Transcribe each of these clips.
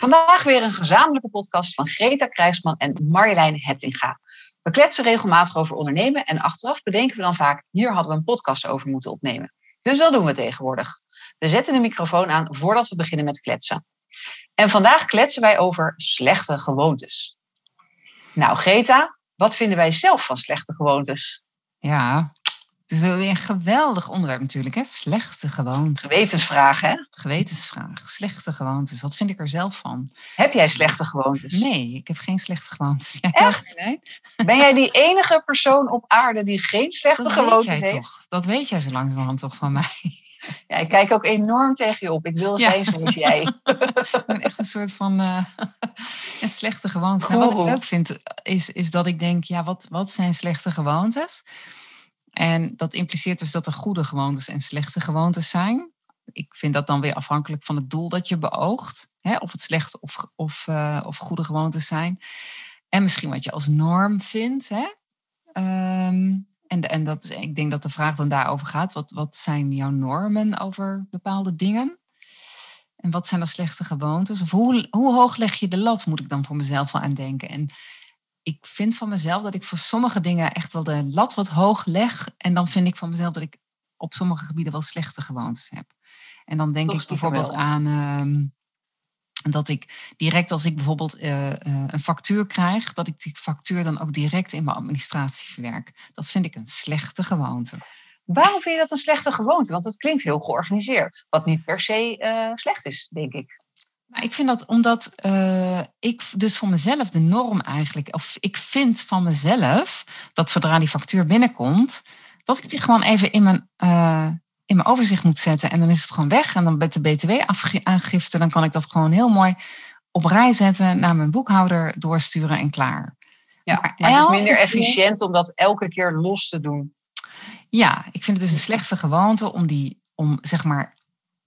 Vandaag weer een gezamenlijke podcast van Greta Krijgsman en Marjolein Hettinga. We kletsen regelmatig over ondernemen en achteraf bedenken we dan vaak, hier hadden we een podcast over moeten opnemen. Dus dat doen we tegenwoordig. We zetten de microfoon aan voordat we beginnen met kletsen. En vandaag kletsen wij over slechte gewoontes. Nou, Greta, wat vinden wij zelf van slechte gewoontes? Ja, het is weer een geweldig onderwerp natuurlijk, hè? Slechte gewoontes. Gewetensvraag, hè? Gewetensvraag. Slechte gewoontes. Wat vind ik er zelf van? Heb jij slechte gewoontes? Nee, ik heb geen slechte gewoontes. Jij Echt? Nee? Ben jij die enige persoon op aarde die geen slechte Dat weet gewoontes jij heeft? toch? Dat weet jij zo langzamerhand toch van mij. Ja, ik kijk ook enorm tegen je op. Ik wil Ja. zijn zoals jij. Ik ben echt een soort van eh, een slechte gewoonte. Nou, wat ik leuk vind, is, is dat ik denk, ja, wat, wat zijn slechte gewoontes? En dat impliceert dus dat er goede gewoontes en slechte gewoontes zijn. Ik vind dat dan weer afhankelijk van het doel dat je beoogt. Hè? Of het slechte of, of, eh, of goede gewoontes zijn. En misschien wat je als norm vindt. Hè? Ehm, en en dat, ik denk dat de vraag dan daarover gaat. Wat, wat zijn jouw normen over bepaalde dingen? En wat zijn dan slechte gewoontes? Of hoe, hoe hoog leg je de lat, moet ik dan voor mezelf wel aan denken. En ik vind van mezelf dat ik voor sommige dingen echt wel de lat wat hoog leg. En dan vind ik van mezelf dat ik op sommige gebieden wel slechte gewoontes heb. En dan denk Toch ik bijvoorbeeld wel. aan ehm, dat ik direct als ik bijvoorbeeld eh, eh, een factuur krijg, dat ik die factuur dan ook direct in mijn administratie verwerk. Dat vind ik een slechte gewoonte. Waarom vind je dat een slechte gewoonte? Want het klinkt heel georganiseerd. Wat niet per se eh, slecht is, denk ik. Maar ik vind dat omdat eh, ik dus voor mezelf de norm eigenlijk, of ik vind van mezelf dat zodra die factuur binnenkomt, dat ik die gewoon even in mijn, eh, in mijn overzicht moet zetten. En dan is het gewoon weg. En dan met de BTW-aangifte, dan kan ik dat gewoon heel mooi op rij zetten, naar mijn boekhouder doorsturen en klaar. Ja, Maar maar, het is minder keer- efficiënt om dat elke keer los te doen. Ja, ik vind het dus een slechte gewoonte om die, om zeg maar,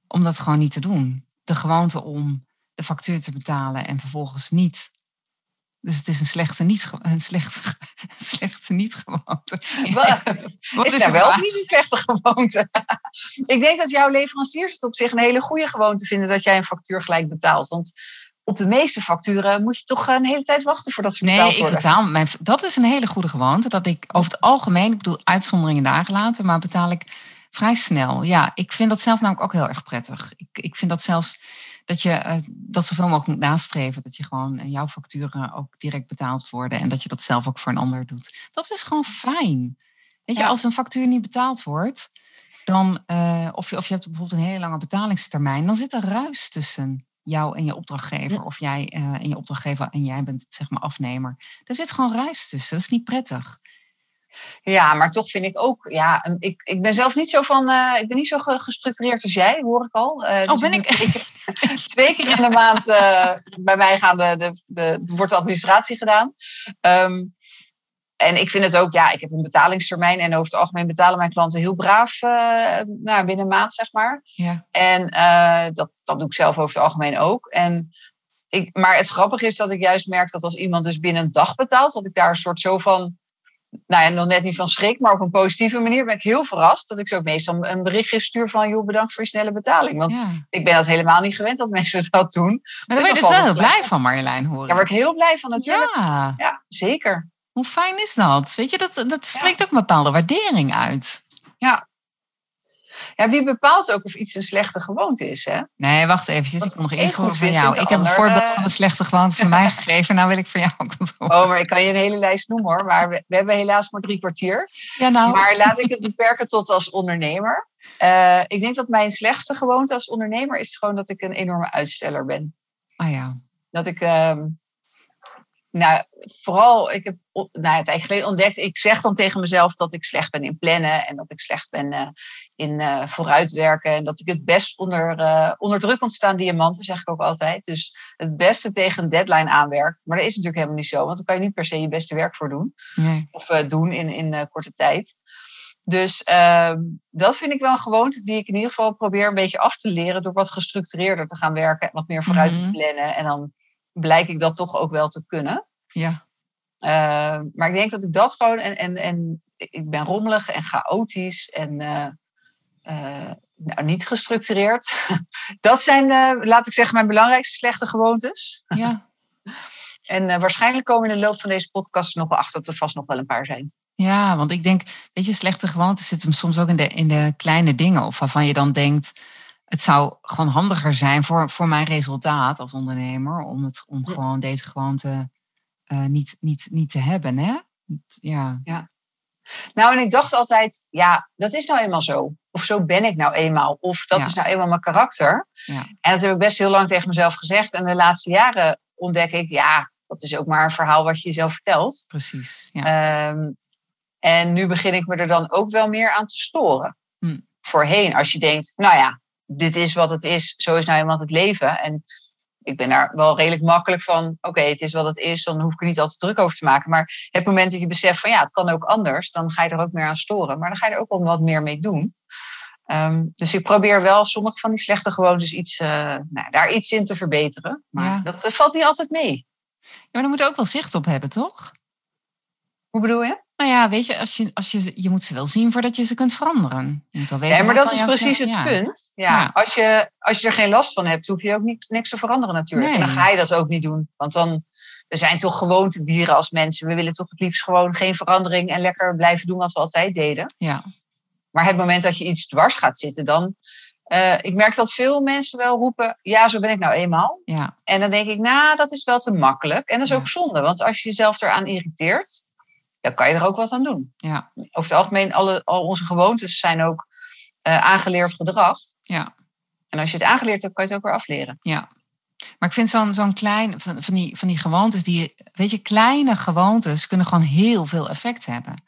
om dat gewoon niet te doen. De gewoonte om de factuur te betalen en vervolgens niet. Dus het is een slechte niet, een slechte, een slechte niet gewoonte. Wel, Wat is daar wel niet een slechte gewoonte? ik denk dat jouw leveranciers het op zich een hele goede gewoonte vinden dat jij een factuur gelijk betaalt. Want op de meeste facturen moet je toch een hele tijd wachten voordat ze betaald Nee, ik worden. betaal mijn. Dat is een hele goede gewoonte. Dat ik over het algemeen, ik bedoel uitzonderingen daar gelaten, maar betaal ik vrij snel. Ja, ik vind dat zelf namelijk ook heel erg prettig. Ik, ik vind dat zelfs dat je eh, dat zoveel mogelijk moet nastreven. Dat je gewoon eh, jouw facturen ook direct betaald worden en dat je dat zelf ook voor een ander doet. Dat is gewoon fijn. Weet je, Ja. als een factuur niet betaald wordt, dan, eh, of, je, of je hebt bijvoorbeeld een hele lange betalingstermijn, dan zit er ruis tussen jou en je opdrachtgever. Of jij en je opdrachtgever en jij bent zeg maar afnemer. Er zit gewoon ruis tussen. Dat is niet prettig. Ja, maar toch vind ik ook, ja, een- ik, ik ben zelf niet zo van, eh, ik ben niet zo ge- gestructureerd als jij, hoor ik al. Oh, dus ben moet- ik? twee keer in de maand eh, bij mij gaan de, de, de, wordt de administratie gedaan. Ehm, en ik vind het ook, ja, ik heb een betalingstermijn en over het algemeen betalen mijn klanten heel braaf nou, binnen een maand, zeg maar. Ja. En dat, dat doe ik zelf over het algemeen ook. En ik, maar het grappige is dat ik juist merk dat als iemand dus binnen een dag betaalt, dat ik daar een soort zo van, nou ja, nog net niet van schrik, maar op een positieve manier ben ik heel verrast. Dat ik zo ook meestal een berichtje stuur van, joh, bedankt voor je snelle betaling. Want ja. ik ben dat helemaal niet gewend dat mensen dat doen. Maar daar ben je is dus wel heel blij van, Marjolein, hoor Daar word ik heel blij van natuurlijk. Ja, Ja, zeker. hoe fijn is dat? Weet je, dat, dat spreekt ook een bepaalde waardering uit. Ja. Ja, wie bepaalt ook of iets een slechte gewoonte is, hè? Nee, wacht even. Ik wil nog goed horen van vind, jou. Ik heb een voorbeeld eh, van een slechte gewoonte van mij gegeven. Nou wil ik van jou ook wat horen. Oh, maar ik kan je een hele lijst noemen hoor. Maar we, we hebben helaas maar drie kwartier. Ja, nou. Maar laat ik het beperken tot als ondernemer. Eh, ik denk dat mijn slechtste gewoonte als ondernemer is gewoon dat ik een enorme uitsteller ben. Ah ja. Dat ik, ehm, nou, vooral, ik heb nou, het eigenlijk geleden ontdekt, ik zeg dan tegen mezelf dat ik slecht ben in plannen en dat ik slecht ben uh, in uh, vooruitwerken en dat ik het best onder, uh, onder druk ontstaan diamanten, zeg ik ook altijd. Dus het beste tegen een deadline aanwerk. Maar dat is natuurlijk helemaal niet zo, want dan kan je niet per se je beste werk voor doen. Nee. Of doen in, in korte tijd. Dus ehm, dat vind ik wel een gewoonte die ik in ieder geval probeer een beetje af te leren door wat gestructureerder te gaan werken, wat meer vooruit te Mhm. plannen en dan blijk ik dat toch ook wel te kunnen. Ja. Uh, maar ik denk dat ik dat gewoon. En, en, en ik ben rommelig en chaotisch en uh, uh, nou, niet gestructureerd. dat zijn, uh, laat ik zeggen, mijn belangrijkste slechte gewoontes. Ja. en waarschijnlijk komen in de loop van deze podcast nog wel achter dat er vast nog wel een paar zijn. Ja, want ik denk, weet je, slechte gewoontes zitten hem soms ook in de, in de kleine dingen. Of waarvan je dan denkt, het zou gewoon handiger zijn voor, voor mijn resultaat als ondernemer. Om, het, om ja. gewoon deze gewoonte uh, niet, niet, niet te hebben. Hè? Ja. ja. Nou, en ik dacht altijd, ja, dat is nou eenmaal zo. Of zo ben ik nou eenmaal. Of dat Ja. is nou eenmaal mijn karakter. Ja. En dat heb ik best heel lang tegen mezelf gezegd. En de laatste jaren ontdek ik, ja, dat is ook maar een verhaal wat je jezelf vertelt. Precies. Ja. Ehm, en nu begin ik me er dan ook wel meer aan te storen. Hm. Voorheen, als je denkt, nou ja, dit is wat het is, zo is nou eenmaal het leven. En ik ben daar wel redelijk makkelijk van, oké, het is wat het is, dan hoef ik er niet altijd druk over te maken. Maar het moment dat je beseft van ja, het kan ook anders, dan ga je er ook meer aan storen. Maar dan ga je er ook wel wat meer mee doen. Um, dus ik probeer wel sommige van die slechte gewoontes iets, uh, nou, daar iets in te verbeteren. Maar Ja. dat uh, valt niet altijd mee. ja, maar daar moet je ook wel zicht op hebben, toch? Hoe bedoel je? Nou ja, weet je, als je, als je, je moet ze wel zien voordat je ze kunt veranderen. Je moet wel weten Ja, maar dat is precies het Ja. punt. Ja, Ja. Als, je, als je er geen last van hebt, hoef je ook niks, niks te veranderen natuurlijk. En dan ga je dat ook niet doen. Want dan, we zijn toch gewoontedieren als mensen. We willen toch het liefst gewoon geen verandering en lekker blijven doen wat we altijd deden. Ja. Maar het moment dat je iets dwars gaat zitten, dan... eh, ik merk dat veel mensen wel roepen, ja, zo ben ik nou eenmaal. Ja. En dan denk ik, nou, dat is wel te makkelijk. En dat is ook zonde, want als je jezelf eraan irriteert, dan kan je er ook wat aan doen. Ja. Over het algemeen, alle, al onze gewoontes zijn ook eh, aangeleerd gedrag. Ja. En als je het aangeleerd hebt, kan je het ook weer afleren. Ja. Maar ik vind zo'n zo'n klein, van, van, die, van die gewoontes, die, weet je, kleine gewoontes kunnen gewoon heel veel effect hebben.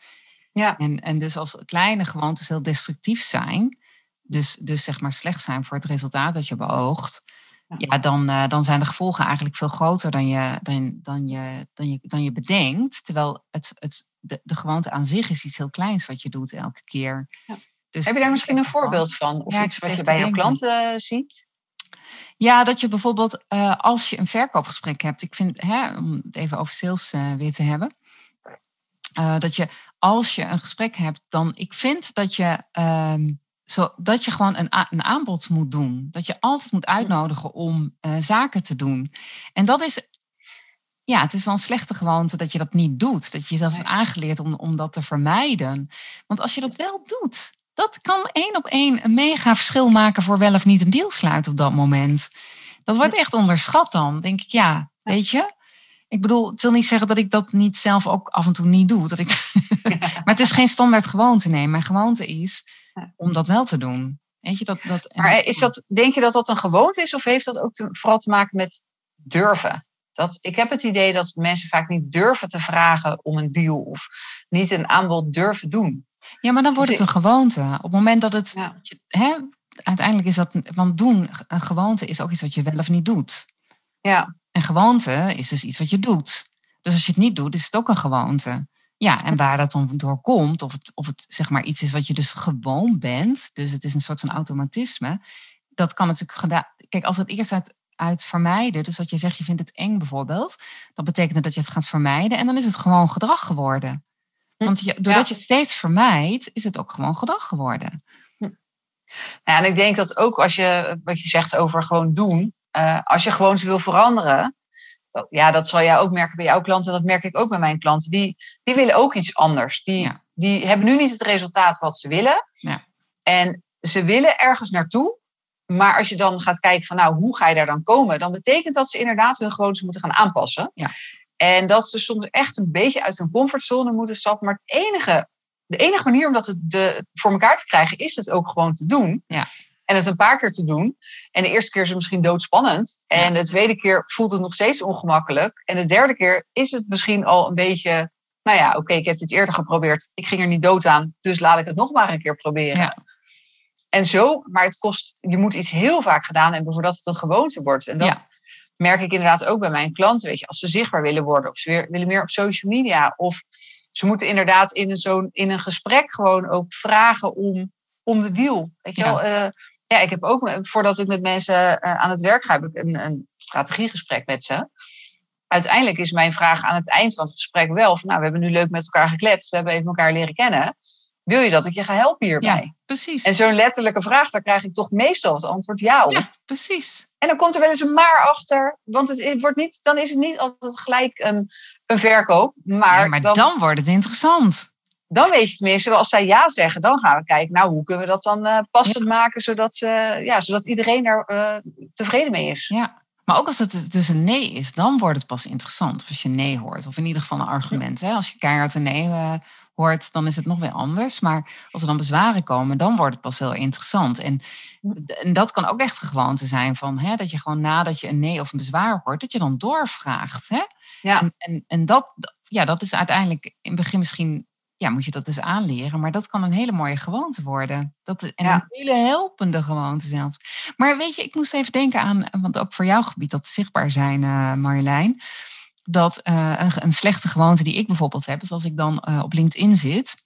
Ja. En, en dus als kleine gewoontes heel destructief zijn, dus, dus zeg maar slecht zijn voor het resultaat dat je beoogt, Ja. dan, eh, dan zijn de gevolgen eigenlijk veel groter dan je, dan, dan je, dan je, dan je bedenkt. Terwijl het, het, de, de gewoonte aan zich is iets heel kleins wat je doet elke keer. Ja. Dus, Heb je daar misschien een voorbeeld van? Of Ja, iets wat je bij jouw klanten eh, ziet? Ja, dat je bijvoorbeeld eh, als je een verkoopgesprek hebt, ik vind, hè, om het even over sales weer te hebben, dat je als je een gesprek hebt, dan ik vind dat je, ehm, zo, dat je gewoon een, een aanbod moet doen. Dat je altijd moet uitnodigen om eh, zaken te doen. En dat is, ja, het is wel een slechte gewoonte dat je dat niet doet. Dat je jezelf hebt aangeleerd om, om dat te vermijden. Want als je dat wel doet, dat kan één op één een mega verschil maken voor wel of niet een deal sluiten op dat moment. Dat wordt echt onderschat dan. Denk ik, ja, weet je. Ik bedoel, het wil niet zeggen dat ik dat niet zelf ook af en toe niet doe. Dat ik, maar het is geen standaard gewoonte. Nee, mijn gewoonte is. Om dat wel te doen. Weet je, dat, dat, Maar eh, is dat, denk je dat dat een gewoonte is? Of heeft dat ook te, vooral te maken met durven? Dat, ik heb het idee dat mensen vaak niet durven te vragen om een deal. Of niet een aanbod durven doen. Ja, maar dan wordt het Dus een gewoonte. Op het moment dat het. Ja. Hè, uiteindelijk is dat. Want doen, een gewoonte is ook iets wat je wel of niet doet. Ja, En gewoonte is dus iets wat je doet. Dus als je het niet doet, is het ook een gewoonte. Ja, en waar dat dan door komt, of het, of het zeg maar iets is wat je dus gewoon bent, dus het is een soort van automatisme, dat kan natuurlijk gedaan. Kijk, als het eerst uit, uit vermijden, dus wat je zegt, je vindt het eng bijvoorbeeld, dat betekent dat je het gaat vermijden en dan is het gewoon gedrag geworden. Hm, Want je, doordat ja. je het steeds vermijdt, is het ook gewoon gedrag geworden. Ja, en ik denk dat ook als je, wat je zegt over gewoon doen, eh, als je gewoon ze wil veranderen, dat, ja, dat zal jij ook merken bij jouw klanten, dat merk ik ook bij mijn klanten, die, die willen ook iets anders. Die, Ja. die hebben nu niet het resultaat wat ze willen. Ja. En ze willen ergens naartoe, maar als je dan gaat kijken van nou, hoe ga je daar dan komen, dan betekent dat ze inderdaad hun gewoontes moeten gaan aanpassen. Ja. En dat ze soms echt een beetje uit hun comfortzone moeten stappen. Maar het enige, de enige manier om dat het de, voor elkaar te krijgen, is het ook gewoon te doen. Ja. En het een paar keer te doen. En de eerste keer is het misschien doodspannend. En de tweede keer voelt het nog steeds ongemakkelijk. En de derde keer is het misschien al een beetje. Nou ja, oké, ik heb dit eerder geprobeerd. Ik ging er niet dood aan. Dus laat ik het nog maar een keer proberen. Ja. En zo, maar het kost, je moet iets heel vaak gedaan hebben voordat het een gewoonte wordt. En dat merk ik inderdaad ook bij mijn klanten. Weet je, als ze zichtbaar willen worden of ze weer, willen meer op social media. Of ze moeten inderdaad in een, zo, in een gesprek gewoon ook vragen om, om de deal. Weet je ja. wel? Uh, ja, ik heb ook, voordat ik met mensen uh, aan het werk ga, heb ik een, een strategiegesprek met ze. Uiteindelijk is mijn vraag aan het eind van het gesprek wel van, nou, we hebben nu leuk met elkaar gekletst, we hebben even elkaar leren kennen. Wil je dat ik je ga helpen hierbij? Ja, precies. En zo'n letterlijke vraag, daar krijg ik toch meestal het antwoord ja op. Ja, precies. En dan komt er wel eens een maar achter. Want het wordt niet, dan is het niet altijd gelijk een, een verkoop. Maar, ja, maar dan, dan, wordt het interessant. Dan weet je tenminste, als zij ja zeggen, dan gaan we kijken, nou, hoe kunnen we dat dan uh, passend maken, zodat, ze, ja, zodat iedereen er uh, tevreden mee is. Ja, maar ook als het dus een nee is, dan wordt het pas interessant. Als je nee hoort, of in ieder geval een argument. Hè? Als je keihard een nee uh, hoort, dan is het nog weer anders. Maar als er dan bezwaren komen, dan wordt het pas heel interessant. En, en dat kan ook echt een gewoonte zijn van hè, dat je gewoon nadat je een nee of een bezwaar hoort, dat je dan doorvraagt. Hè? Ja. En, en, en dat, ja, dat is uiteindelijk in het begin misschien ja, moet je dat dus aanleren. Maar dat kan een hele mooie gewoonte worden. Dat, en een hele helpende gewoonte zelfs. Maar weet je, ik moest even denken aan, want ook voor jouw gebied dat zichtbaar zijn, uh, Marjolein. Dat uh, een, een, slechte gewoonte die ik bijvoorbeeld heb, is als ik dan uh, op LinkedIn zit,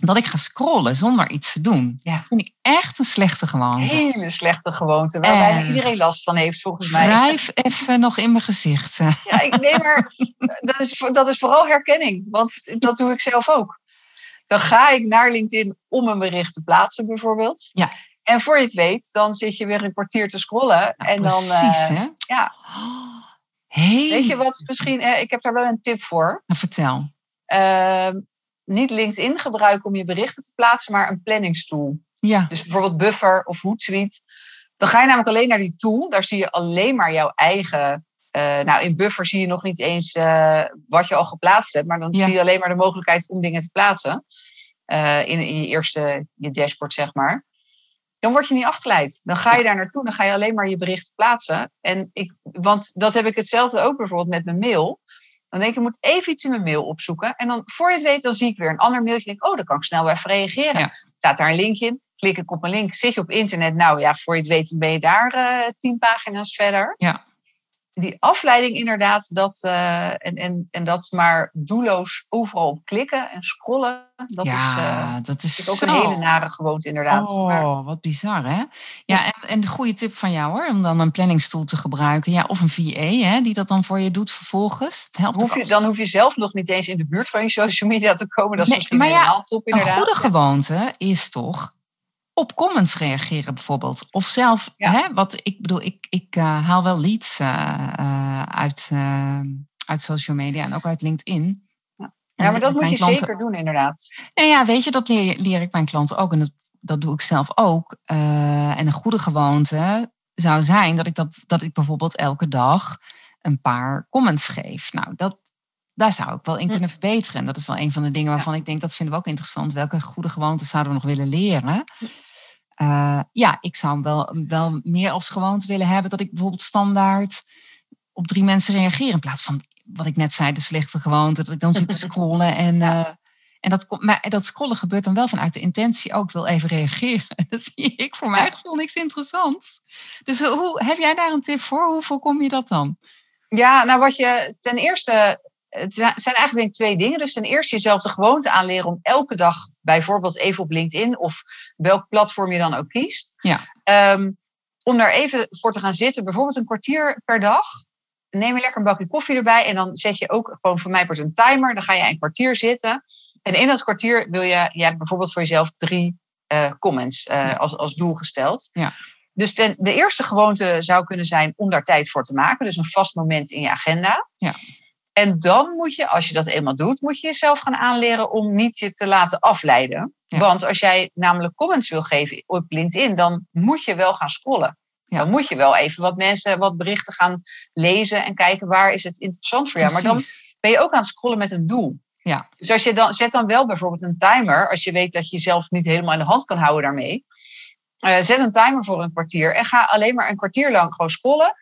dat ik ga scrollen zonder iets te doen. Ja. Dat vind ik echt een slechte gewoonte. Hele slechte gewoonte, waar bijna iedereen last van heeft, volgens mij. Wrijf even nog in mijn gezicht. Ja, ik, nee, maar dat is, dat is vooral herkenning, want dat doe ik zelf ook. Dan ga ik naar LinkedIn om een bericht te plaatsen, bijvoorbeeld. Ja. En voor je het weet, dan zit je weer een kwartier te scrollen. En precies, dan, uh, hè? Ja. Hey. Weet je wat misschien, uh, ik heb daar wel een tip voor. Nou, vertel. Uh, niet LinkedIn gebruiken om je berichten te plaatsen, maar een planningstool. Ja. Dus bijvoorbeeld Buffer of Hootsuite. Dan ga je namelijk alleen naar die tool. Daar zie je alleen maar jouw eigen. Uh, nou, in Buffer zie je nog niet eens uh, wat je al geplaatst hebt, maar dan ja. zie je alleen maar de mogelijkheid om dingen te plaatsen. Uh, in, in je eerste je dashboard, zeg maar. Dan word je niet afgeleid. Dan ga je daar naartoe, dan ga je alleen maar je berichten plaatsen. En ik, want dat heb ik hetzelfde ook bijvoorbeeld met mijn mail. Dan denk ik, ik moet even iets in mijn mail opzoeken. En dan, voor je het weet, dan zie ik weer een ander mailtje. Denk, oh, dan kan ik snel wel even reageren. Ja. Staat daar een linkje in. Klik ik op een link. Zit je op internet? Nou ja, voor je het weet, dan ben je daar uh, tien pagina's verder. Ja. Die afleiding inderdaad, dat, uh, en, en, en dat maar doelloos overal op klikken en scrollen. Dat ja, is, uh, dat is ook zo. een hele nare gewoonte inderdaad. Oh, maar, wat bizar hè? Ja, en, en de goede tip van jou hoor, om dan een planningstoel te gebruiken. Ja, of een VA hè, die dat dan voor je doet vervolgens. Het helpt hoef je, dan hoef je zelf nog niet eens in de buurt van je social media te komen. Dat is nee, misschien maar helemaal top inderdaad. Een goede gewoonte is toch op comments reageren bijvoorbeeld. Of zelf, ja. hè, wat ik bedoel, ik, ik uh, haal wel leads uh, uh, uit, uit social media en ook uit LinkedIn. Ja, ja maar dat moet je klanten... zeker doen inderdaad. Nou ja, weet je, dat leer, leer ik mijn klanten ook. En dat, dat doe ik zelf ook. en een goede gewoonte zou zijn dat ik, dat, dat ik bijvoorbeeld elke dag een paar comments geef. Nou, dat, daar zou ik wel in kunnen verbeteren. En dat is wel een van de dingen waarvan ja. ik denk, dat vinden we ook interessant. Welke goede gewoontes zouden we nog willen leren? Uh, ja, ik zou wel, wel meer als gewoonte willen hebben dat ik bijvoorbeeld standaard op drie mensen reageer. In plaats van wat ik net zei, de slechte gewoonte, dat ik dan zit te scrollen. En, uh, en dat, maar dat scrollen gebeurt dan wel vanuit de intentie ook, wil even reageren. Dat zie ik voor mijn gevoel niks interessants. Dus hoe, heb jij daar een tip voor? Hoe voorkom je dat dan? Ja, nou wat je ten eerste het zijn eigenlijk denk ik twee dingen. Dus ten eerste jezelf de gewoonte aanleren om elke dag bijvoorbeeld even op LinkedIn of welk platform je dan ook kiest. Ja. Um, om daar even voor te gaan zitten, bijvoorbeeld een kwartier per dag. Neem je lekker een bakje koffie erbij en dan zet je ook gewoon voor mij een timer. Dan ga je een kwartier zitten. En in dat kwartier wil je, je hebt bijvoorbeeld voor jezelf drie uh, comments uh, ja. als, als doel gesteld. Ja. Dus ten, de eerste gewoonte zou kunnen zijn om daar tijd voor te maken. Dus een vast moment in je agenda. Ja. En dan moet je, als je dat eenmaal doet, moet je jezelf gaan aanleren om niet je te laten afleiden. Ja. Want als jij namelijk comments wil geven op LinkedIn, dan moet je wel gaan scrollen. Ja. Dan moet je wel even wat mensen, wat berichten gaan lezen en kijken waar is het interessant voor jou. Precies. Maar dan ben je ook aan het scrollen met een doel. Ja. Dus als je dan, zet dan wel bijvoorbeeld een timer, als je weet dat je jezelf niet helemaal in de hand kan houden daarmee. Eh, zet een timer voor een kwartier en ga alleen maar een kwartier lang gewoon scrollen.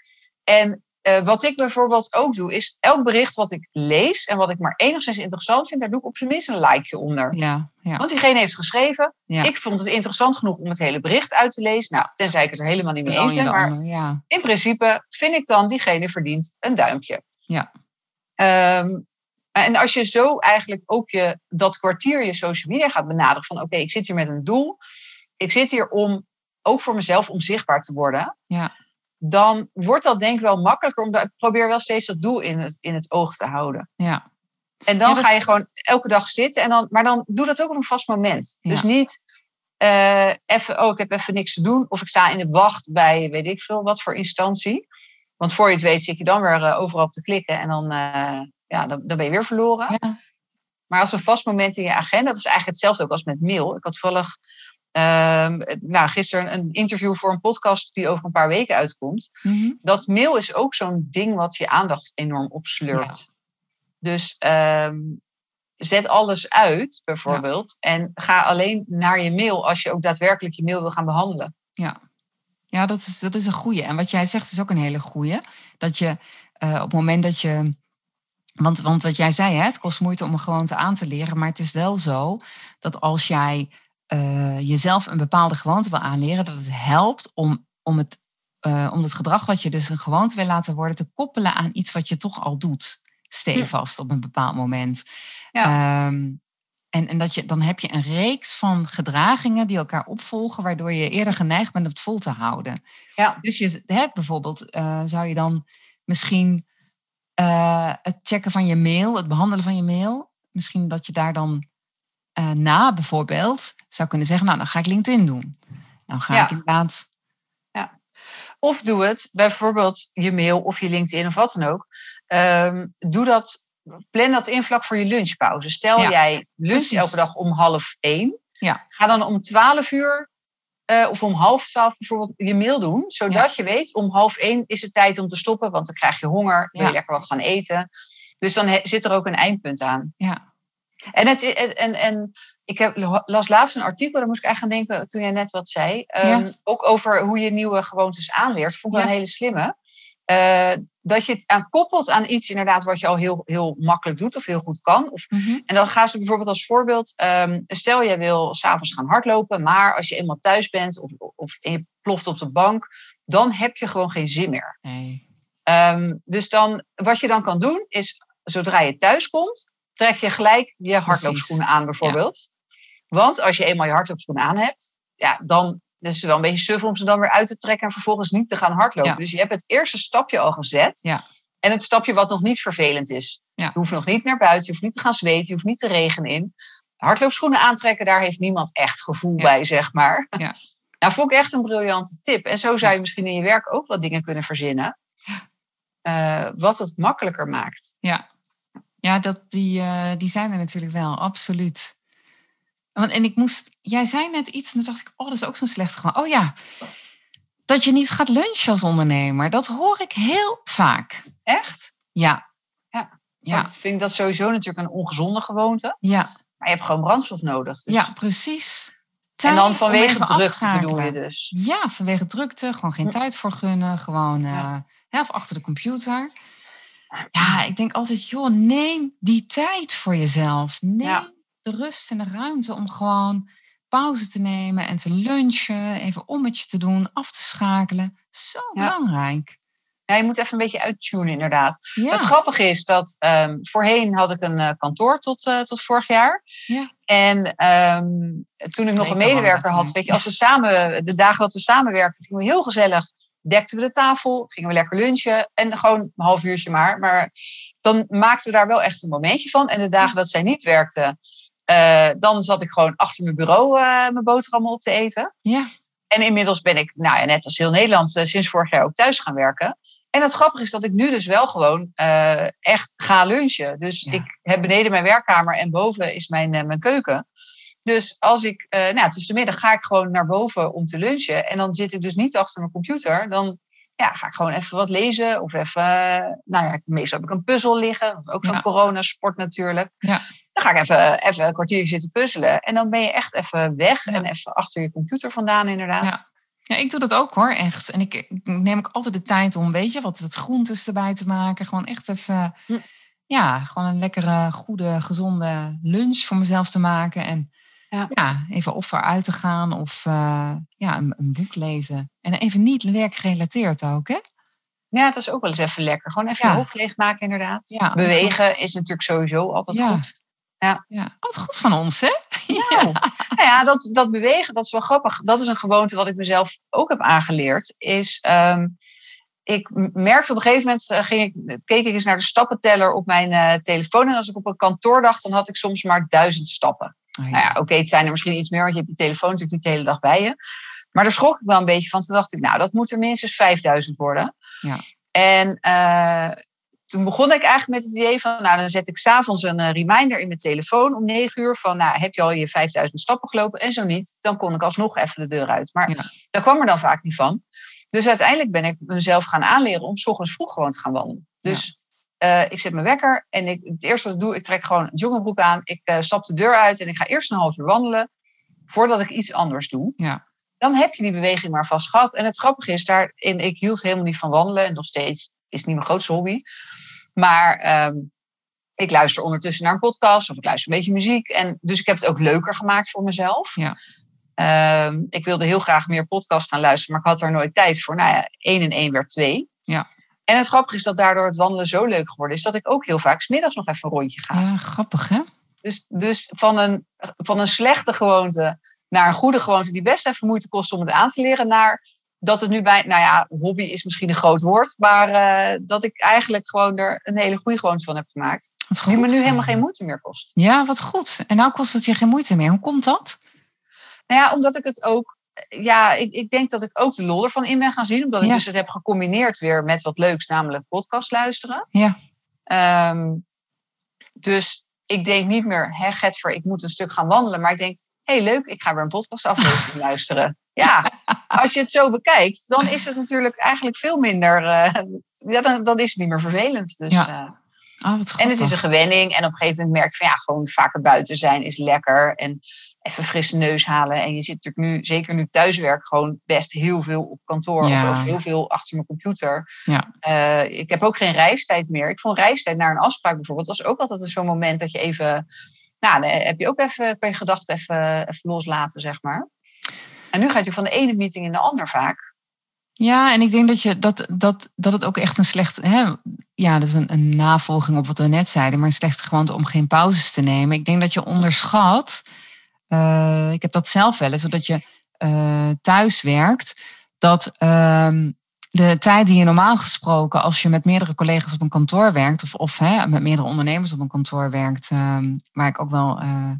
En eh, wat ik bijvoorbeeld ook doe, is elk bericht wat ik lees en wat ik maar enigszins interessant vind, daar doe ik op zijn minst een likeje onder. Ja, ja. Want diegene heeft geschreven. Ja. Ik vond het interessant genoeg om het hele bericht uit te lezen. Nou, tenzij ik het er helemaal niet mee eens ben. Maar in principe vind ik dan, diegene verdient een duimpje. Ja. Ehm, en als je zo eigenlijk ook je, dat kwartier je social media gaat benaderen van oké, ik zit hier met een doel. Ik zit hier om, ook voor mezelf, om zichtbaar te worden. Ja. Dan wordt dat denk ik wel makkelijker. Om, ik probeer wel steeds dat doel in het, in het oog te houden. ja. En dan Ja, dat- ga je gewoon elke dag zitten. En dan, maar dan doe dat ook op een vast moment. Ja. Dus niet eh, even, oh, ik heb even niks te doen. Of ik sta in de wacht bij weet ik veel wat voor instantie. Want voor je het weet zit je dan weer eh, overal op te klikken. En dan, eh, ja, dan, dan ben je weer verloren. Ja. Maar als een vast moment in je agenda, dat is eigenlijk hetzelfde ook als met mail. Ik had toevallig ehm, nou, gisteren een interview voor een podcast die over een paar weken uitkomt. Mhm. Dat mail is ook zo'n ding wat je aandacht enorm opslurpt. Dus ehm, zet alles uit, bijvoorbeeld. En ga alleen naar je mail als je ook daadwerkelijk je mail wil gaan behandelen. Ja, ja dat, is, dat is een goeie. En wat jij zegt is ook een hele goeie. Dat je eh, op het moment dat je. Want, want wat jij zei, hè, het kost moeite om een gewoonte aan te leren. Maar het is wel zo dat als jij eh, jezelf een bepaalde gewoonte wil aanleren, dat het helpt om, om, het, eh, om het gedrag wat je dus een gewoonte wil laten worden, te koppelen aan iets wat je toch al doet. Stevast op een bepaald moment. Ja. Ehm, en, en dat je, dan heb je een reeks van gedragingen die elkaar opvolgen, waardoor je eerder geneigd bent het vol te houden. Ja. Dus je hebt bijvoorbeeld, eh, zou je dan misschien het checken van je mail, het behandelen van je mail, misschien dat je daar dan eh, na bijvoorbeeld zou kunnen zeggen, nou dan ga ik LinkedIn doen. Dan ga Ja. ik inderdaad, Of doe het, bijvoorbeeld je mail of je LinkedIn of wat dan ook. Ehm, doe dat, plan dat in vlak voor je lunchpauze. Stel Ja, jij lunch elke dag om half één. Ja. Ga dan om twaalf uur eh, of om half twaalf bijvoorbeeld je mail doen. Zodat je weet, om half één is het tijd om te stoppen. Want dan krijg je honger, wil je Ja. lekker wat gaan eten. Dus dan he- zit er ook een eindpunt aan. ja, En, het, en, en, ik heb, las laatst een artikel, daar moest ik eigenlijk aan denken toen jij net wat zei. Ehm. Ook over hoe je nieuwe gewoontes aanleert. Vond ik wel een hele slimme. Eh, dat je het aan koppelt aan iets inderdaad wat je al heel, heel makkelijk doet of heel goed kan. Of, mhm, en dan gaan ze bijvoorbeeld als voorbeeld, ehm, stel jij wil s'avonds gaan hardlopen, maar als je eenmaal thuis bent of, of je ploft op de bank, dan heb je gewoon geen zin meer. nee, Ehm, dus dan, wat je dan kan doen, is zodra je thuis komt, trek je gelijk je hardloopschoenen aan, bijvoorbeeld. Want als je eenmaal je hardloopschoenen aan hebt, ja, dan is het wel een beetje suf om ze dan weer uit te trekken en vervolgens niet te gaan hardlopen. Ja. Dus je hebt het eerste stapje al gezet. Ja. En het stapje wat nog niet vervelend is. Je hoeft nog niet naar buiten, je hoeft niet te gaan zweten, je hoeft niet te regen in. Hardloopschoenen aantrekken, daar heeft niemand echt gevoel bij, zeg maar. Ja. Nou, vond ik echt een briljante tip. En zo zou je misschien in je werk ook wat dingen kunnen verzinnen. eh, wat het makkelijker maakt. ja. Ja, dat, die, eh, die zijn er natuurlijk wel, absoluut. Want, en ik moest, jij zei net iets en toen dacht ik, oh, dat is ook zo'n slecht gewoon. Oh ja, dat je niet gaat lunchen als ondernemer, dat hoor ik heel vaak. Echt? Ja. Ja. Ja, ik vind dat sowieso natuurlijk een ongezonde gewoonte. ja, Maar je hebt gewoon brandstof nodig. Dus- ja precies. En dan vanwege drukte afschakelen. bedoel je dus. Ja, vanwege drukte, gewoon geen tijd voor gunnen, gewoon eh, Ja. hè, of achter de computer. Ja, ik denk altijd, joh, neem die tijd voor jezelf. Neem Ja. de rust en de ruimte om gewoon pauze te nemen en te lunchen, even ommetje te doen, af te schakelen. Zo Ja. belangrijk. Ja, je moet even een beetje uittunen inderdaad. Ja, Het grappige is dat ehm, voorheen had ik een eh, kantoor tot, eh, tot vorig jaar. Ja. En ehm, toen ik nog een medewerker had, weet je, als we samen, de dagen dat we samenwerkten, gingen we heel gezellig, dekten we de tafel, gingen we lekker lunchen en gewoon een half uurtje maar. Maar dan maakten we daar wel echt een momentje van. En de dagen dat zij niet werkte, eh, dan zat ik gewoon achter mijn bureau eh, mijn boterhammen op te eten. ja, En inmiddels ben ik, nou ja, net als heel Nederland, eh, sinds vorig jaar ook thuis gaan werken. En het grappige is dat ik nu dus wel gewoon echt ga lunchen. Dus Ja. ik heb beneden mijn werkkamer en boven is mijn, mijn keuken. Dus als ik, eh nou, tussen de middag ga ik gewoon naar boven om te lunchen. En dan zit ik dus niet achter mijn computer. Dan ja, ga ik gewoon even wat lezen. Of even, eh, nou ja, meestal heb ik een puzzel liggen. Ook zo'n Ja. coronasport natuurlijk. Ja. Dan ga ik even, even een kwartiertje zitten puzzelen. En dan ben je echt even weg Ja. en even achter je computer vandaan, inderdaad. Ja. Ik doe dat ook hoor, echt. En ik, ik neem ook altijd de tijd om, weet je, wat, wat groentes erbij te maken. Gewoon echt even, Hm. ja, gewoon een lekkere, goede, gezonde lunch voor mezelf te maken. En Ja. ja, even of eruit te gaan of eh, ja, een, een boek lezen. En even niet werkgerelateerd ook, hè? Ja, het is ook wel eens even lekker. Gewoon even Ja. je hoofd leegmaken, inderdaad. Ja, Bewegen is natuurlijk sowieso altijd Ja. goed. Ja, wat goed van ons, hè? Nou, nou ja, dat, dat bewegen, dat is wel grappig. Dat is een gewoonte wat ik mezelf ook heb aangeleerd. Is, ehm, ik merkte op een gegeven moment, eh, ging ik, keek ik eens naar de stappenteller op mijn eh, telefoon. En als ik op een kantoor dacht, dan had ik soms maar duizend stappen. Oh, ja. Nou ja, oké, het zijn er misschien iets meer, want je hebt je telefoon natuurlijk niet de hele dag bij je. Maar daar schrok ik wel een beetje van. Toen dacht ik, nou, dat moet er minstens 5000 worden. Ja. En eh, toen begon ik eigenlijk met het idee van, nou, dan zet ik s'avonds een eh, reminder in mijn telefoon om 9 uur van, nou, heb je al je 5000 stappen gelopen? En zo niet, dan kon ik alsnog even de deur uit. Maar Ja. daar kwam er dan vaak niet van. Dus uiteindelijk ben ik mezelf gaan aanleren om 's ochtends vroeg gewoon te gaan wandelen. Dus eh, ik zet mijn wekker en ik, het eerste wat ik doe, ik trek gewoon een joggingbroek aan. Ik eh, stap de deur uit en ik ga eerst een half uur wandelen voordat ik iets anders doe. Ja. Dan heb je die beweging maar vast gehad. En het grappige is daarin, ik hield helemaal niet van wandelen en nog steeds is het niet mijn grootste hobby. Maar ehm, ik luister ondertussen naar een podcast of ik luister een beetje muziek. En dus ik heb het ook leuker gemaakt voor mezelf. Ja. Ehm, ik wilde heel graag meer podcast gaan luisteren, maar ik had daar nooit tijd voor. Nou ja, één en één werd twee. Ja. En het grappige is dat daardoor het wandelen zo leuk geworden is dat ik ook heel vaak smiddags nog even een rondje ga. ja, grappig, hè? Dus, dus van, een, van een slechte gewoonte naar een goede gewoonte die best even moeite kost om het aan te leren, naar dat het nu bij, nou ja, hobby is misschien een groot woord, maar eh, dat ik eigenlijk gewoon er een hele goede gewoonte van heb gemaakt. Wat Die me nu helemaal geen moeite meer kost. Ja, wat goed. En nou kost het je geen moeite meer. Hoe komt dat? Nou ja, omdat ik het ook, ja, ik, ik denk dat ik ook de lol ervan in ben gaan zien, omdat ik dus het heb gecombineerd weer met wat leuks, namelijk podcast luisteren. Ja. Ehm, dus ik denk niet meer, hè, Getver, ik moet een stuk gaan wandelen. Maar ik denk, hé, hey, leuk, ik ga weer een podcastaflevering luisteren. Ja, als je het zo bekijkt, dan is het natuurlijk eigenlijk veel minder... eh, ja, dan, dan is het niet meer vervelend. Dus, Ja. eh, Ah, wat en het is een gewenning. En op een gegeven moment merk je van, ja, gewoon vaker buiten zijn is lekker. En even frisse neus halen. En je zit natuurlijk nu, zeker nu thuiswerk, gewoon best heel veel op kantoor. Ja. Of, of heel veel achter mijn computer. Ja. Eh, ik heb ook geen reistijd meer. Ik vond reistijd naar een afspraak bijvoorbeeld. was ook altijd zo'n moment dat je even... Nou, dan heb je ook even, kan je gedachten even, even loslaten, zeg maar. En nu gaat je van de ene meeting in de ander vaak. Ja, en ik denk dat, je, dat, dat, dat het ook echt een slecht... Hè, ja, dat is een, een navolging op wat we net zeiden. Maar een slechte gewoonte om geen pauzes te nemen. Ik denk dat je onderschat... eh, ik heb dat zelf wel eens, zodat je eh, thuis werkt... dat ehm, de tijd die je normaal gesproken... als je met meerdere collega's op een kantoor werkt... of, of hè, met meerdere ondernemers op een kantoor werkt... ehm, waar ik ook wel... eh,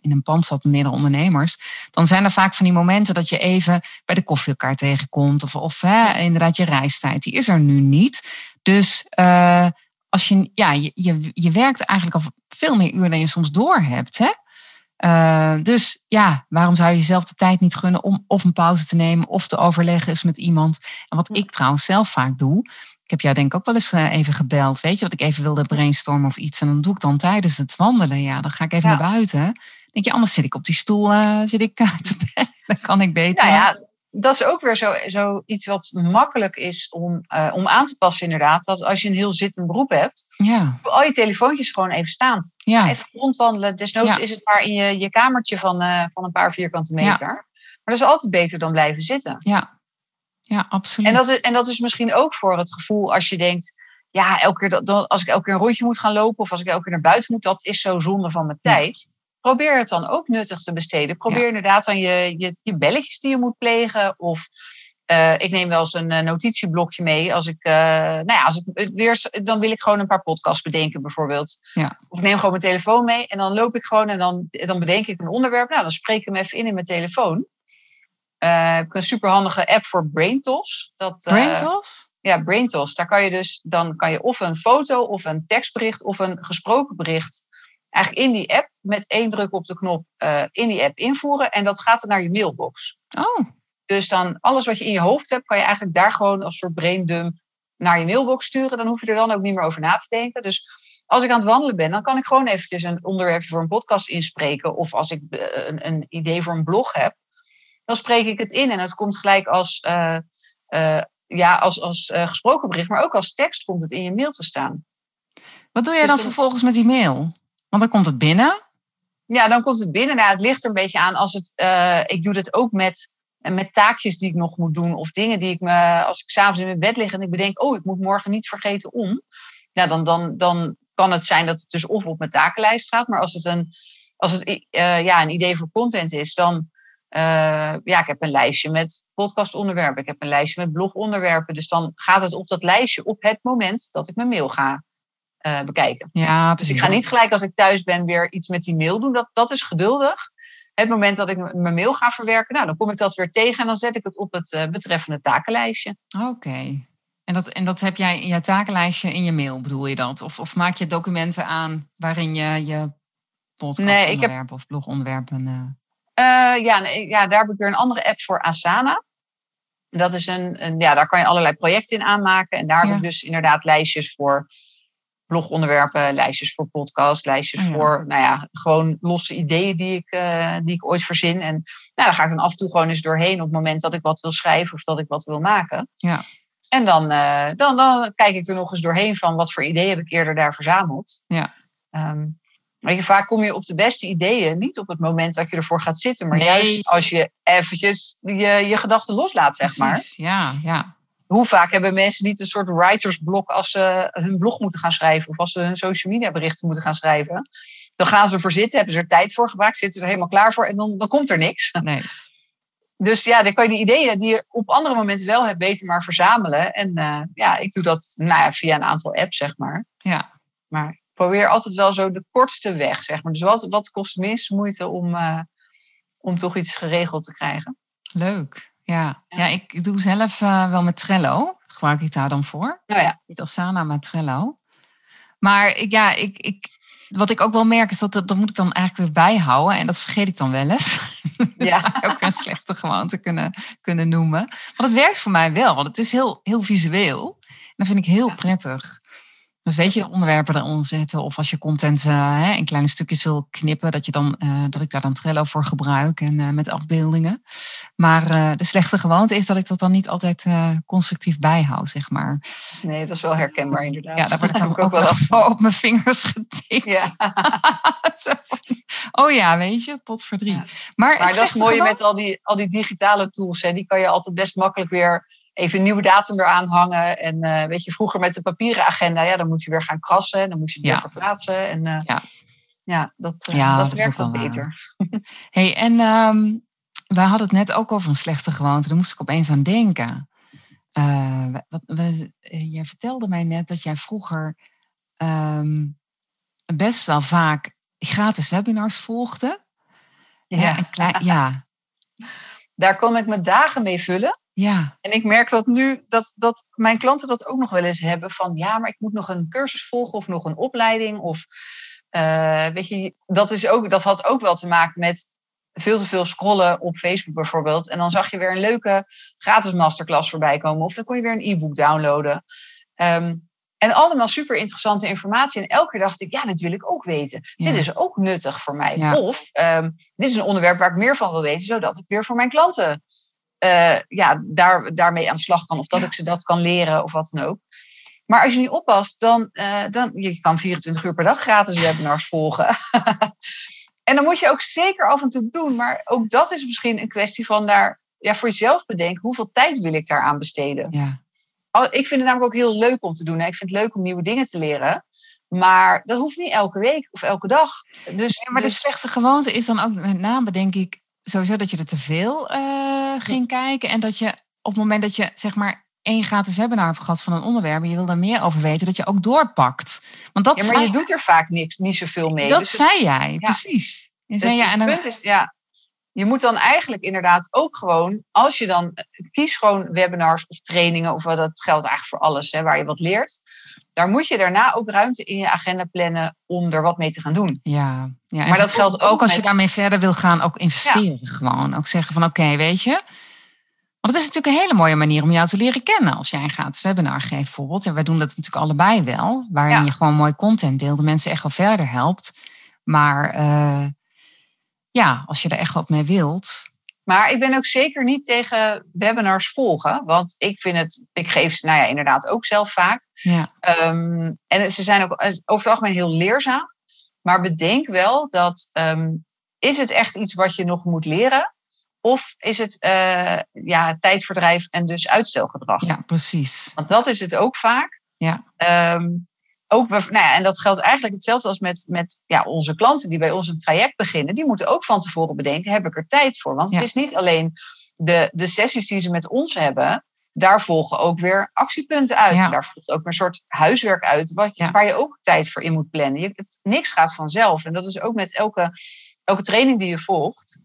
in een pand zat met meerdere ondernemers, dan zijn er vaak van die momenten dat je even bij de koffie elkaar tegenkomt. Of, of hè, inderdaad je reistijd, die is er nu niet. Dus als je, ja, je, je, je werkt eigenlijk al veel meer uur dan je soms door hebt. Hè? Eh, dus ja, waarom zou je jezelf de tijd niet gunnen om of een pauze te nemen of te overleggen eens met iemand? En wat ik trouwens zelf vaak doe, ik heb jou denk ik ook wel eens eh, even gebeld, weet je, dat ik even wilde brainstormen of iets. En dan doe ik dan tijdens het wandelen, ja, dan ga ik even Ja. naar buiten. Denk je, anders zit ik op die stoel, eh, zit ik te bellen, dan kan ik beter. Nou ja, dat is ook weer zo, zo iets wat makkelijk is om, eh, om aan te passen inderdaad. Dat als je een heel zittend beroep hebt, ja, al je telefoontjes gewoon even staan. ja, Even rondwandelen. Desnoods Ja. is het maar in je, je kamertje van, eh, van een paar vierkante meter. Maar dat is altijd beter dan blijven zitten. ja, ja, absoluut. En dat, is, en dat is misschien ook voor het gevoel als je denkt... Ja, elke keer dat, als ik elke keer een rondje moet gaan lopen... of als ik elke keer naar buiten moet, dat is zo zonde van mijn tijd. Probeer het dan ook nuttig te besteden. Probeer Ja. inderdaad dan je, je, je belletjes die je moet plegen... of eh, ik neem wel eens een eh, notitieblokje mee. Als ik, eh, nou ja, als ik weer, dan wil ik gewoon een paar podcasts bedenken, bijvoorbeeld. Ja. Of ik neem gewoon mijn telefoon mee en dan loop ik gewoon en dan, dan bedenk ik een onderwerp. Nou, dan spreek ik hem even in in mijn telefoon. Eh, heb ik een superhandige app voor BrainTos. Dat, Braintos? ja, BrainTos. Daar kan je dus, dan kan je of een foto of een tekstbericht of een gesproken bericht eigenlijk in die app met één druk op de knop eh, in die app invoeren. En dat gaat dan naar je mailbox. Oh, Dus dan alles wat je in je hoofd hebt, kan je eigenlijk daar gewoon als soort braindump naar je mailbox sturen. Dan hoef je er dan ook niet meer over na te denken. Dus als ik aan het wandelen ben, dan kan ik gewoon eventjes een onderwerpje voor een podcast inspreken. Of als ik eh, een, een idee voor een blog heb, dan spreek ik het in. En het komt gelijk als, uh, uh, ja, als, als gesproken bericht, maar ook als tekst komt het in je mail te staan. Wat doe jij dan vervolgens met die mail? Want dan komt het binnen. Ja, dan komt het binnen. Nou, het ligt er een beetje aan als het. ik doe het ook met met taakjes die ik nog moet doen of dingen die ik me, als ik s'avonds in mijn bed lig en ik bedenk, oh, ik moet morgen niet vergeten om. Ja, dan, dan, dan kan het zijn dat het dus of op mijn takenlijst gaat, maar als het een, als het, uh, ja, een idee voor content is, dan, uh, ja, ik heb een lijstje met podcastonderwerpen, ik heb een lijstje met blogonderwerpen, dus dan gaat het op dat lijstje op het moment dat ik mijn mail ga uh, bekijken. Ja, precies. Dus ik ga niet gelijk als ik thuis ben weer iets met die mail doen, dat, dat is geduldig het moment dat ik mijn mail ga verwerken, nou, dan kom ik dat weer tegen en dan zet ik het op het uh, betreffende takenlijstje. Oké. En dat, en dat heb jij in je takenlijstje in je mail, bedoel je dat? Of, of maak je documenten aan waarin je je podcastonderwerpen nee, heb... of blogonderwerpen... Uh... Uh, ja, nee, ja, daar heb ik weer een andere app voor, Asana. Dat is een, een, ja, daar kan je allerlei projecten in aanmaken. En daar heb ik dus inderdaad lijstjes voor blogonderwerpen, lijstjes voor podcast, lijstjes oh voor, nou ja, gewoon losse ideeën die ik, uh, die ik ooit verzin. En nou, daar ga ik dan af en toe gewoon eens doorheen op het moment dat ik wat wil schrijven of dat ik wat wil maken. Ja. En dan, uh, dan, dan kijk ik er nog eens doorheen van wat voor ideeën heb ik eerder daar verzameld. Ja. Um, weet je, vaak kom je op de beste ideeën niet op het moment dat je ervoor gaat zitten, maar juist als je eventjes je, je gedachten loslaat, zeg Precies. maar. Ja, ja hoe vaak hebben mensen niet een soort writersblok als ze hun blog moeten gaan schrijven of als ze hun social media berichten moeten gaan schrijven? Dan gaan ze ervoor zitten, hebben ze er tijd voor gemaakt, zitten ze er helemaal klaar voor en dan, dan komt er niks. Nee. Dus ja, dan kan je die ideeën die je op andere momenten wel hebt, beter maar verzamelen. En uh, ja, ik doe dat nou ja, via een aantal apps, zeg maar. Ja. Maar ik probeer altijd wel zo de kortste weg, zeg maar. Dus wat, wat kost het minst moeite om, uh, om toch iets geregeld te krijgen? Leuk. Ja, ja. ik doe zelf uh, wel met Trello. Gebruik ik daar dan voor. Oh ja. Niet Asana, maar Trello. Maar ik, ja, ik, ik, wat ik ook wel merk is dat dat moet ik dan eigenlijk weer bijhouden. En dat vergeet ik dan wel eens. Ja. dat zou ook een slechte gewoonte kunnen, kunnen noemen. Want het werkt voor mij wel, want het is heel, heel visueel. En dat vind ik heel prettig. Dus weet je, de onderwerpen eronder zetten. Of als je content uh, in kleine stukjes wil knippen, dat, je dan, uh, dat ik daar dan Trello voor gebruik en uh, met afbeeldingen. Maar de slechte gewoonte is dat ik dat dan niet altijd constructief bijhoud, zeg maar. Nee, dat is wel herkenbaar inderdaad. Ja, daar word ik dan ook, wel wel op mijn vingers getikt. Ja. oh ja, weet je, pot voor drie. Maar, maar dat is mooi met al die, al die digitale tools. Hè, die kan je altijd best makkelijk weer even een nieuwe datum eraan hangen. En uh, weet je, vroeger met de papieren agenda, ja, dan moet je weer gaan krassen. Dan moet je het weer verplaatsen. En uh, ja. ja, dat, uh, ja, dat, dat werkt wel beter. hey, en um, we hadden het net ook over een slechte gewoonte. Daar moest ik opeens aan denken. Wat, we, jij vertelde mij net dat jij vroeger um, best wel vaak gratis webinars volgde. Ja. Klein, ja. Daar kon ik mijn dagen mee vullen. Ja. En ik merk dat nu dat, dat mijn klanten dat ook nog wel eens hebben van ja, maar ik moet nog een cursus volgen of nog een opleiding. Of uh, weet je, dat, is ook, dat had ook wel te maken met veel te veel scrollen op Facebook bijvoorbeeld. En dan zag je weer een leuke gratis masterclass voorbij komen. Of dan kon je weer een e-book downloaden. Um, en allemaal super interessante informatie. En elke keer dacht ik, ja, dit wil ik ook weten. Dit is ook nuttig voor mij. Ja. Of um, dit is een onderwerp waar ik meer van wil weten, zodat ik weer voor mijn klanten uh, ja, daar, daarmee aan de slag kan. Of dat ik ze dat kan leren of wat dan ook. Maar als je niet oppast, dan, uh, dan je kan 24 uur per dag gratis webinars volgen. en dan moet je ook zeker af en toe doen. Maar ook dat is misschien een kwestie van daar ja, voor jezelf bedenken. Hoeveel tijd wil ik daaraan besteden? Ja. Ik vind het namelijk ook heel leuk om te doen. Ik vind het leuk om nieuwe dingen te leren. Maar dat hoeft niet elke week of elke dag. Dus, ja, maar dus... de slechte gewoonte is dan ook met name, denk ik, sowieso dat je er te veel uh, ging kijken. En dat je op het moment dat je zeg maar één gratis webinar hebt gehad van een onderwerp en je wil daar meer over weten, dat je ook doorpakt. Want dat ja, maar je doet er vaak niks, niet zoveel mee. Dat dus zei jij, ja. precies. Je zei, ja, en dan... punt is, ja, je moet dan eigenlijk inderdaad ook gewoon, als je dan eh, kies gewoon webinars of trainingen, of wat dat geldt eigenlijk voor alles hè, waar je wat leert. Daar moet je daarna ook ruimte in je agenda plannen om er wat mee te gaan doen. Ja, ja maar dat geldt ook, als je daarmee verder wil gaan, ook investeren gewoon. Ook zeggen van oké, weet je, Want het is natuurlijk een hele mooie manier om jou te leren kennen als jij een gratis webinar geeft bijvoorbeeld. En wij doen dat natuurlijk allebei wel, waarin je gewoon mooi content deelt, de mensen echt wel verder helpt. Maar uh, ja, als je er echt wat mee wilt. Maar ik ben ook zeker niet tegen webinars volgen. Want ik vind het, ik geef ze nou ja, inderdaad ook zelf vaak. Ja. Um, en ze zijn ook over het algemeen heel leerzaam. Maar bedenk wel dat um, is het echt iets wat je nog moet leren? Of is het uh, ja, tijdverdrijf en dus uitstelgedrag? Ja, precies. Want dat is het ook vaak. Ja. Um, ook, nou ja, en dat geldt eigenlijk hetzelfde als met, met ja, onze klanten die bij ons een traject beginnen. Die moeten ook van tevoren bedenken, heb ik er tijd voor? Want het is niet alleen de, de sessies die ze met ons hebben. Daar volgen ook weer actiepunten uit. Ja. Daar volgt ook een soort huiswerk uit wat, Ja. waar je ook tijd voor in moet plannen. Je, het, niks gaat vanzelf. En dat is ook met elke, elke training die je volgt.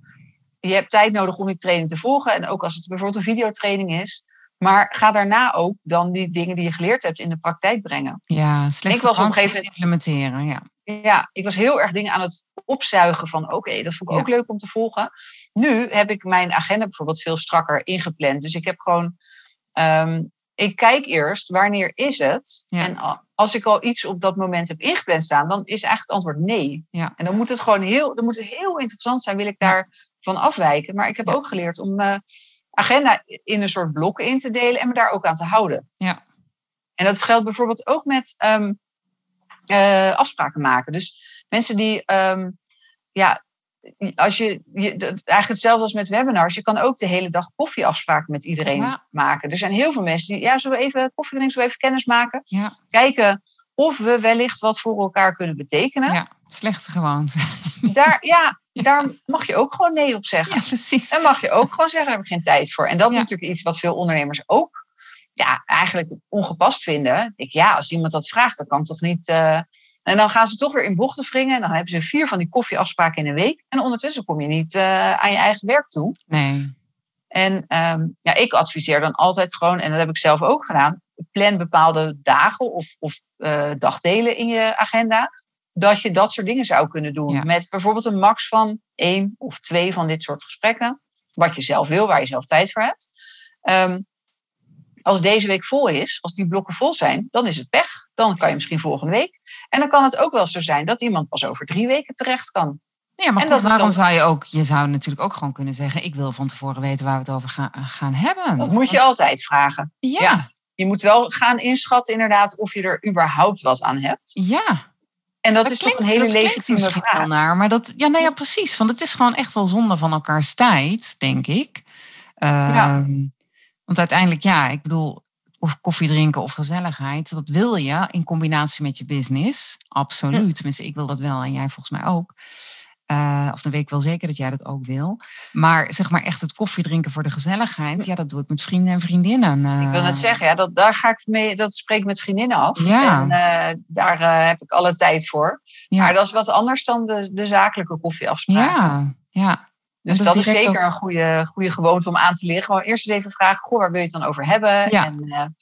Je hebt tijd nodig om die training te volgen. En ook als het bijvoorbeeld een videotraining is. Maar ga daarna ook dan die dingen die je geleerd hebt in de praktijk brengen. Ja, slecht Ik was op een gegeven implementeren. Ja. Ja, ik was heel erg dingen aan het opzuigen van oké, dat vond ik Ja. ook leuk om te volgen. Nu heb ik mijn agenda bijvoorbeeld veel strakker ingepland. Dus ik heb gewoon, ehm, ik kijk eerst wanneer is het. Ja. En als ik al iets op dat moment heb ingepland staan, dan is eigenlijk het antwoord nee. Ja. En dan moet het gewoon heel, dan moet het heel interessant zijn, wil ik daar van afwijken. Maar ik heb ook geleerd om mijn agenda in een soort blokken in te delen en me daar ook aan te houden. Ja. En dat geldt bijvoorbeeld ook met ehm, eh, afspraken maken. Dus mensen die, ehm, ja, als je, je, eigenlijk hetzelfde als met webinars. Je kan ook de hele dag koffieafspraken met iedereen Ja. maken. Er zijn heel veel mensen die, ja, zullen we even koffie drinken, zullen we even kennis maken? Ja. Kijken of we wellicht wat voor elkaar kunnen betekenen. ja, slechte gewoonte. Daar, ja, daar mag je ook gewoon nee op zeggen. Ja, precies. Dan mag je ook gewoon zeggen, daar heb ik geen tijd voor. En dat is natuurlijk iets wat veel ondernemers ook ja, eigenlijk ongepast vinden. Ik, ja, als iemand dat vraagt, dan kan toch niet... eh, En dan gaan ze toch weer in bochten wringen. En dan hebben ze vier van die koffieafspraken in een week. En ondertussen kom je niet eh, aan je eigen werk toe. Nee. En ehm, ja, ik adviseer dan altijd gewoon, en dat heb ik zelf ook gedaan, plan bepaalde dagen of, of eh, dagdelen in je agenda. Dat je dat soort dingen zou kunnen doen. Ja. Met bijvoorbeeld een max van één of twee van dit soort gesprekken. Wat je zelf wil, waar je zelf tijd voor hebt. Ehm, als deze week vol is, als die blokken vol zijn, dan is het pech. Dan kan je misschien volgende week. En dan kan het ook wel zo zijn dat iemand pas over drie weken terecht kan. Ja, maar En goed, waarom dan- zou je ook... Je zou natuurlijk ook gewoon kunnen zeggen... Ik wil van tevoren weten waar we het over gaan, gaan hebben. Dat moet je altijd vragen. Ja, Ja. ja. Je moet wel gaan inschatten inderdaad of je er überhaupt wat aan hebt. En dat, is toch een hele klinkt legitieme vraag. naar, maar dat, ja, nee, ja, precies. Want het is gewoon echt wel zonde van elkaars tijd, denk ik. Ehm, Want uiteindelijk, ja, ik bedoel, of koffie drinken of gezelligheid, dat wil je in combinatie met je business. Absoluut. Tenminste, ik wil dat wel en jij volgens mij ook. Eh, of dan weet ik wel zeker dat jij dat ook wil. Maar zeg maar echt het koffie drinken voor de gezelligheid, ja, dat doe ik met vrienden en vriendinnen. eh. Ik wil net zeggen, ja, dat, daar ga ik mee, dat spreek ik met vriendinnen af. Ja. En eh, daar heb ik alle tijd voor. Ja. Maar dat is wat anders dan de, de zakelijke koffieafspraken. Ja, ja. Dus dat dat, is zeker een goede, goede gewoonte om aan te leren. Gewoon eerst eens even vragen, goh, waar wil je het dan over hebben? Ja. En,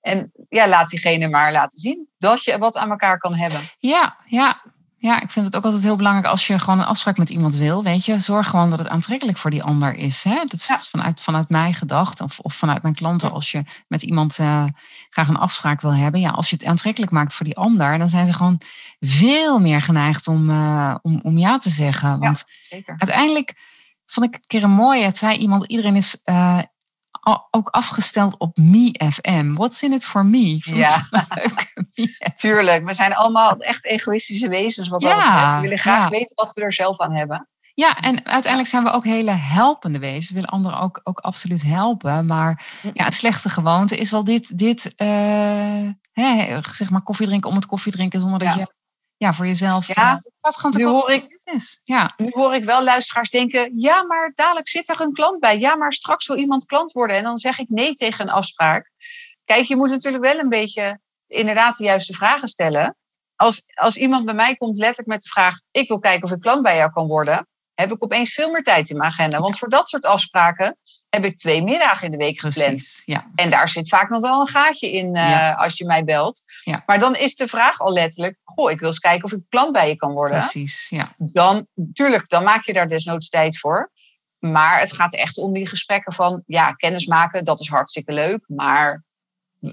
en ja, laat diegene maar laten zien dat je wat aan elkaar kan hebben. Ja, ja. Ja, ik vind het ook altijd heel belangrijk als je gewoon een afspraak met iemand wil. Weet je, zorg gewoon dat het aantrekkelijk voor die ander is. Hè? Dat is Ja. vanuit, vanuit mij gedacht of, of vanuit mijn klanten. Als je met iemand eh, graag een afspraak wil hebben. Ja, als je het aantrekkelijk maakt voor die ander, dan zijn ze gewoon veel meer geneigd om, eh, om, om ja te zeggen. Want uiteindelijk vond ik een keer een mooie. Het zei iemand, iedereen is eh, ook afgesteld op me FM. What's in it for me? Ja. Tuurlijk, we zijn allemaal echt egoïstische wezens wat dat Ja, betreft. We willen graag ja. weten wat we er zelf aan hebben. Ja, en uiteindelijk zijn we ook hele helpende wezens. We willen anderen ook, ook absoluut helpen. Maar ja, het slechte gewoonte is wel dit, dit eh, hè, zeg maar koffie drinken om het koffie drinken zonder dat Ja. je ja, voor jezelf. Ja, eh, het gaat nu hoor je business. Ja, Nu hoor ik wel luisteraars denken, ja, maar dadelijk zit er een klant bij. Ja, maar straks wil iemand klant worden. En dan zeg ik nee tegen een afspraak. Kijk, je moet natuurlijk wel een beetje inderdaad de juiste vragen stellen. Als, als iemand bij mij komt letterlijk met de vraag, ik wil kijken of ik klant bij jou kan worden, heb ik opeens veel meer tijd in mijn agenda. Want voor dat soort afspraken heb ik twee middagen in de week gepland. precies. Ja, En daar zit vaak nog wel een gaatje in eh, Ja. als je mij belt. Ja. Maar dan is de vraag al letterlijk, goh, ik wil eens kijken of ik klant bij je kan worden precies. Ja. dan, tuurlijk, dan maak je daar desnoods tijd voor. Maar het gaat echt om die gesprekken van, ja, kennis maken, dat is hartstikke leuk. Maar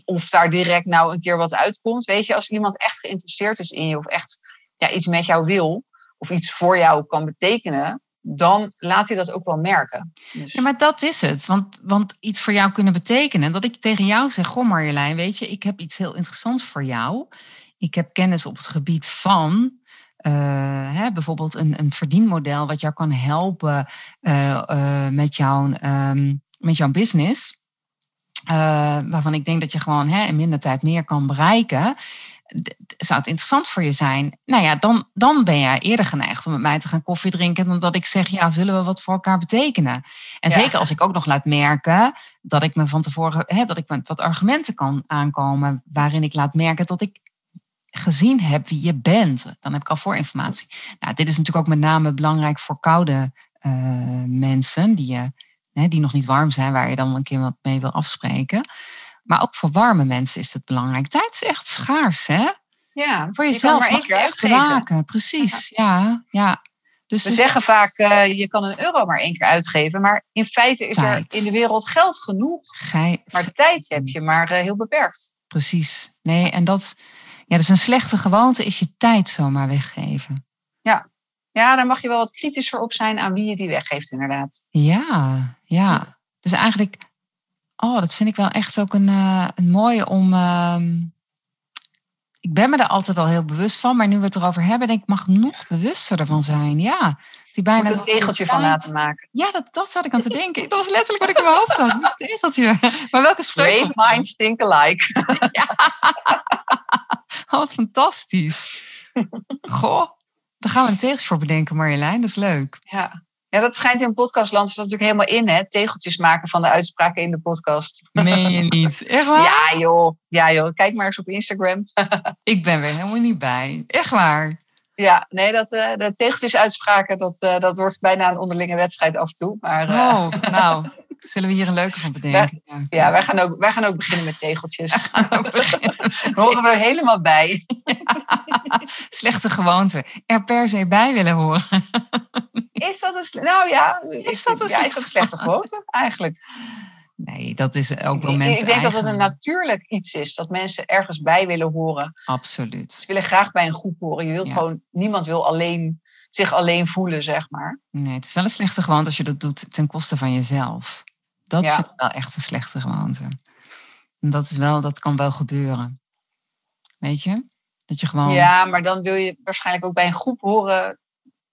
of daar direct nou een keer wat uitkomt, weet je, als iemand echt geïnteresseerd is in je of echt ja, iets met jou wil of iets voor jou kan betekenen, dan laat hij dat ook wel merken. Dus... Ja, maar dat is het. Want, want iets voor jou kunnen betekenen. Dat ik tegen jou zeg, goh Marjolein, weet je, ik heb iets heel interessants voor jou. Ik heb kennis op het gebied van uh, hè, bijvoorbeeld een, een verdienmodel wat jou kan helpen uh, uh, met, jouw, um, met jouw business. waarvan ik denk dat je gewoon hè, in minder tijd meer kan bereiken zou het interessant voor je zijn? Nou ja, dan, dan ben je eerder geneigd om met mij te gaan koffie drinken dan dat ik zeg, ja, zullen we wat voor elkaar betekenen? En zeker als ik ook nog laat merken dat ik me van tevoren, hè, dat ik met wat argumenten kan aankomen waarin ik laat merken dat ik gezien heb wie je bent. Dan heb ik al voorinformatie. Nou, dit is natuurlijk ook met name belangrijk voor koude uh, mensen die, je, hè, die nog niet warm zijn, waar je dan een keer wat mee wil afspreken. Maar ook voor warme mensen is het belangrijk. Tijd is echt schaars, hè? Ja, voor jezelf je maar één keer uitgeven. Precies, ja, ja. Dus We zeggen vaak, uh, je kan een euro maar één keer uitgeven. Maar in feite is er in de wereld geld genoeg. Gij... Maar tijd heb je maar uh, heel beperkt. Precies. Nee, en dat... Ja, dus een slechte gewoonte is je tijd zomaar weggeven. Ja. Ja, daar mag je wel wat kritischer op zijn aan wie je die weggeeft, inderdaad. Ja, ja. Dus eigenlijk Oh, dat vind ik wel echt ook een, uh, een mooie om. Uh, ik ben me er altijd al heel bewust van, maar nu we het erover hebben, denk ik, mag nog bewuster ervan zijn. Ja, die bijna Moet een tegeltje van laten maken. Ja, dat, dat zat ik aan te denken. Dat was letterlijk wat ik in mijn hoofd had. Een tegeltje. Maar welke spreuk? Brave minds think alike. ja. Oh, wat fantastisch. Goh, daar gaan we een tegeltje voor bedenken, Marjolein. Dat is leuk. Ja. Ja, dat schijnt in podcastland is dat natuurlijk helemaal in, hè? Tegeltjes maken van de uitspraken in de podcast. Meen je niet? Echt waar? Ja, joh. Ja, joh. Kijk maar eens op Instagram. Ik ben weer helemaal niet bij. Echt waar? Ja, nee, dat, uh, de tegeltjes uitspraken, dat, uh, dat wordt bijna een onderlinge wedstrijd af en toe. Maar, uh, oh, nou, zullen we hier een leuke van bedenken? ja, ja, wij, gaan ook, wij gaan ook beginnen met tegeltjes. horen we er helemaal bij. Slechte gewoonte. Er per se bij willen horen. Is dat een, nou ja, is dat een, ja, is dat slechte gewoonte eigenlijk? Nee, dat is ook wel mensen. Ik denk dat het een natuurlijk iets is, dat mensen ergens bij willen horen. Absoluut. Ze willen graag bij een groep horen. Je wilt gewoon, niemand wil alleen, zich alleen voelen, zeg maar. Nee, het is wel een slechte gewoonte als je dat doet ten koste van jezelf. Dat ja. vind ik wel echt een slechte gewoonte. En dat, is wel, dat kan wel gebeuren. Weet je? Dat je gewoon... Ja, maar dan wil je waarschijnlijk ook bij een groep horen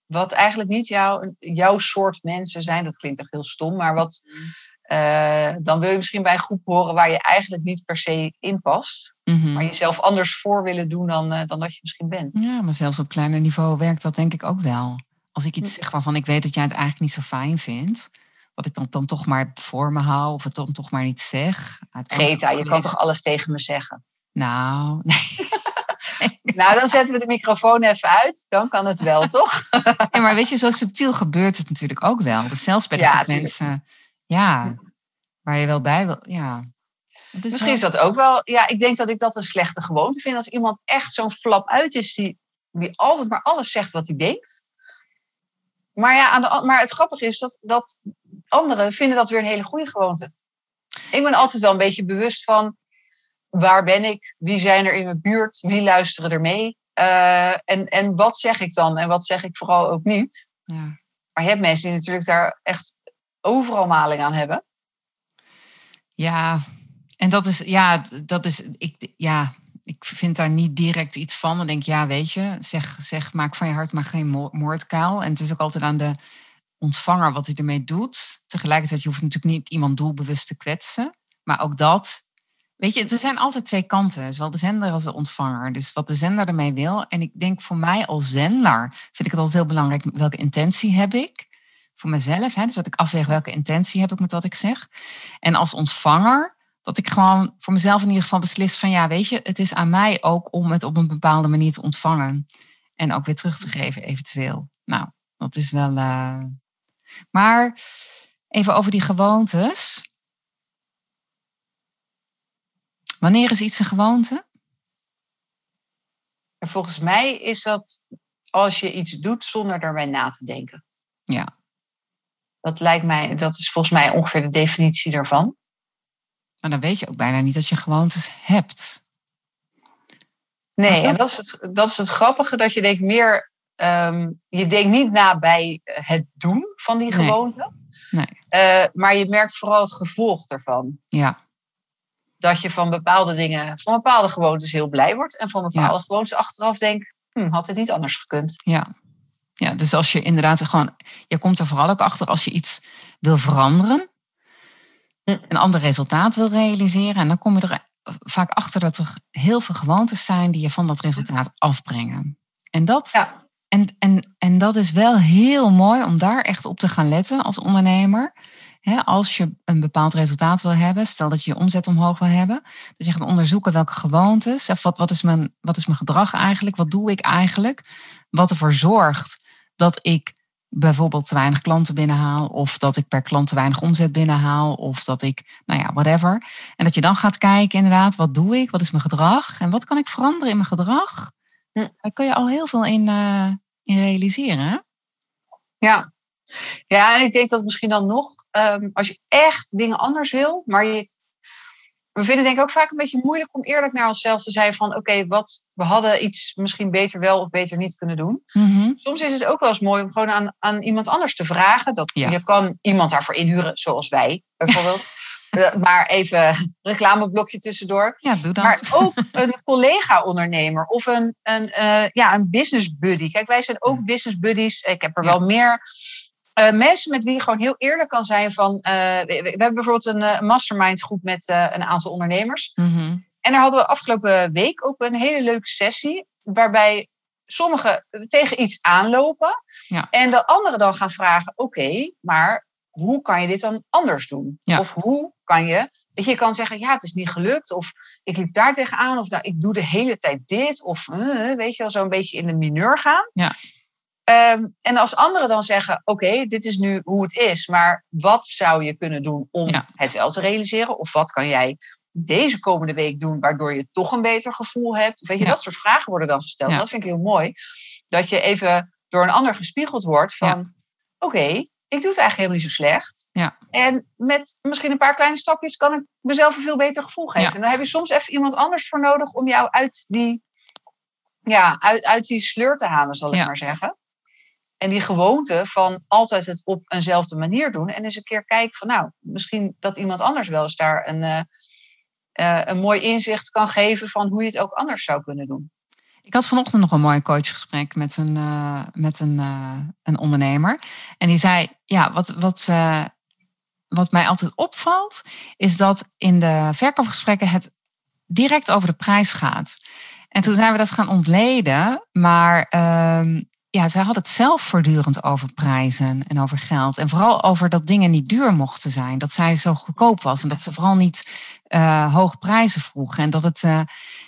wat eigenlijk niet jouw, jouw soort mensen zijn. Dat klinkt echt heel stom, maar wat, uh, dan wil je misschien bij een groep horen waar je eigenlijk niet per se in past. Mm-hmm. Maar jezelf anders voor willen doen dan, uh, dan dat je misschien bent. Ja, maar zelfs op kleiner niveau werkt dat denk ik ook wel. Als ik iets zeg waarvan ik weet dat jij het eigenlijk niet zo fijn vindt, wat ik dan, dan toch maar voor me hou of het dan toch maar niet zeg. Greta, je kan toch alles tegen me zeggen? Nou, nee. nou, dan zetten we de microfoon even uit. Dan kan het wel, toch? ja, maar weet je, zo subtiel gebeurt het natuurlijk ook wel. Dus zelfs bij de ja, mensen, ja, waar je wel bij wil, ja. Is Misschien wel... is dat ook wel, ja, ik denk dat ik dat een slechte gewoonte vind. Als iemand echt zo'n flap uit is, die, die altijd maar alles zegt wat hij denkt. Maar, ja, aan de, maar het grappige is dat, dat anderen vinden dat weer een hele goede gewoonte. Ik ben altijd wel een beetje bewust van waar ben ik? Wie zijn er in mijn buurt? Wie luisteren er mee? Uh, en, en wat zeg ik dan? En wat zeg ik vooral ook niet? Ja. Maar je hebt mensen die natuurlijk daar echt overal maling aan hebben. Ja, en dat is, ja, dat is, ik, ja, ik vind daar niet direct iets van. Dan denk ik, ja, weet je, zeg, zeg, maak van je hart maar geen moordkuil. En het is ook altijd aan de ontvanger wat hij ermee doet. Tegelijkertijd, je hoeft natuurlijk niet iemand doelbewust te kwetsen. Maar ook dat, weet je, er zijn altijd twee kanten. Zowel de zender als de ontvanger. Dus wat de zender ermee wil. En ik denk voor mij als zender vind ik het altijd heel belangrijk welke intentie heb ik. Voor mezelf, hè? dus dat ik afweeg welke intentie heb ik met wat ik zeg. En als ontvanger dat ik gewoon voor mezelf in ieder geval beslis van ja, weet je, het is aan mij ook om het op een bepaalde manier te ontvangen. En ook weer terug te geven, eventueel. Nou, dat is wel. Uh... Maar even over die gewoontes. Wanneer is iets een gewoonte? Volgens mij is dat als je iets doet zonder erbij na te denken. Ja. Dat lijkt mij, dat is volgens mij ongeveer de definitie daarvan. Maar dan weet je ook bijna niet dat je gewoontes hebt. Nee, en dat is, het, dat is het grappige, dat je denkt meer, ehm, je denkt niet na bij het doen van die gewoonte. Nee. Uh, maar je merkt vooral het gevolg ervan. Ja. Dat je van bepaalde dingen, van bepaalde gewoontes heel blij wordt. En van bepaalde ja. gewoontes achteraf denkt, hm, had het niet anders gekund. Ja. ja, dus als je inderdaad gewoon, je komt er vooral ook achter als je iets wil veranderen. Hm. Een ander resultaat wil realiseren. En dan kom je er vaak achter dat er heel veel gewoontes zijn die je van dat resultaat afbrengen. En dat, ja. en, en, en dat is wel heel mooi om daar echt op te gaan letten als ondernemer. Als je een bepaald resultaat wil hebben, stel dat je je omzet omhoog wil hebben, dus je gaat onderzoeken welke gewoontes, of wat, wat, is mijn, wat is mijn gedrag eigenlijk, wat doe ik eigenlijk, wat ervoor zorgt dat ik bijvoorbeeld te weinig klanten binnenhaal, of dat ik per klant te weinig omzet binnenhaal, of dat ik, nou ja, whatever. En dat je dan gaat kijken, inderdaad, wat doe ik, wat is mijn gedrag en wat kan ik veranderen in mijn gedrag? Hm. Daar kun je al heel veel in, uh, in realiseren. Hè? Ja. Ja, en ik denk dat misschien dan nog, um, als je echt dingen anders wil, maar je we vinden denk ik ook vaak een beetje moeilijk om eerlijk naar onszelf te zijn van oké, wat we hadden iets misschien beter wel of beter niet kunnen doen. Mm-hmm. Soms is het ook wel eens mooi om gewoon aan, aan iemand anders te vragen. Dat ja. je kan iemand daarvoor inhuren, zoals wij bijvoorbeeld. uh, maar even reclameblokje tussendoor. Ja, doe dat. Maar ook een collega-ondernemer of een, een, uh, ja, een business buddy. Kijk, wij zijn ook business buddies. Ik heb er ja. wel meer. Uh, mensen met wie je gewoon heel eerlijk kan zijn van... Uh, we, we, hebben bijvoorbeeld een uh, mastermind groep met een aantal ondernemers. Mm-hmm. En daar hadden we afgelopen week ook een hele leuke sessie... waarbij sommigen tegen iets aanlopen... Ja. en de anderen dan gaan vragen... oké, okay, maar hoe kan je dit dan anders doen? Ja. Of hoe kan je... Weet je, je kan zeggen, ja, het is niet gelukt. Of ik liep daar tegenaan. Of nou, ik doe de hele tijd dit. Of weet je wel, zo een beetje in de mineur gaan. Ja. Um, en als anderen dan zeggen: Oké, okay, dit is nu hoe het is, maar wat zou je kunnen doen om ja. het wel te realiseren? Of wat kan jij deze komende week doen waardoor je toch een beter gevoel hebt? Weet je, Ja. dat soort vragen worden dan gesteld. Ja. Dat vind ik heel mooi. Dat je even door een ander gespiegeld wordt van: Oké, ik doe het eigenlijk helemaal niet zo slecht. Ja. En met misschien een paar kleine stapjes kan ik mezelf een veel beter gevoel geven. Ja. En dan heb je soms even iemand anders voor nodig om jou uit die, ja, uit, uit die sleur te halen, zal ik Ja. maar zeggen. En die gewoonte van altijd het op eenzelfde manier doen. En eens een keer kijken van nou, misschien dat iemand anders wel eens daar een, uh, uh, een mooi inzicht kan geven van hoe je het ook anders zou kunnen doen. Ik had vanochtend nog een mooi coachgesprek met een, uh, met een, een ondernemer. En die zei, ja, wat, wat, wat mij altijd opvalt, is dat in de verkoopgesprekken het direct over de prijs gaat. En toen zijn we dat gaan ontleden, maar ehm, ja, zij had het zelf voortdurend over prijzen en over geld. En vooral over dat dingen niet duur mochten zijn. Dat zij zo goedkoop was en dat ze vooral niet uh, hoge prijzen vroeg. En dat het, uh,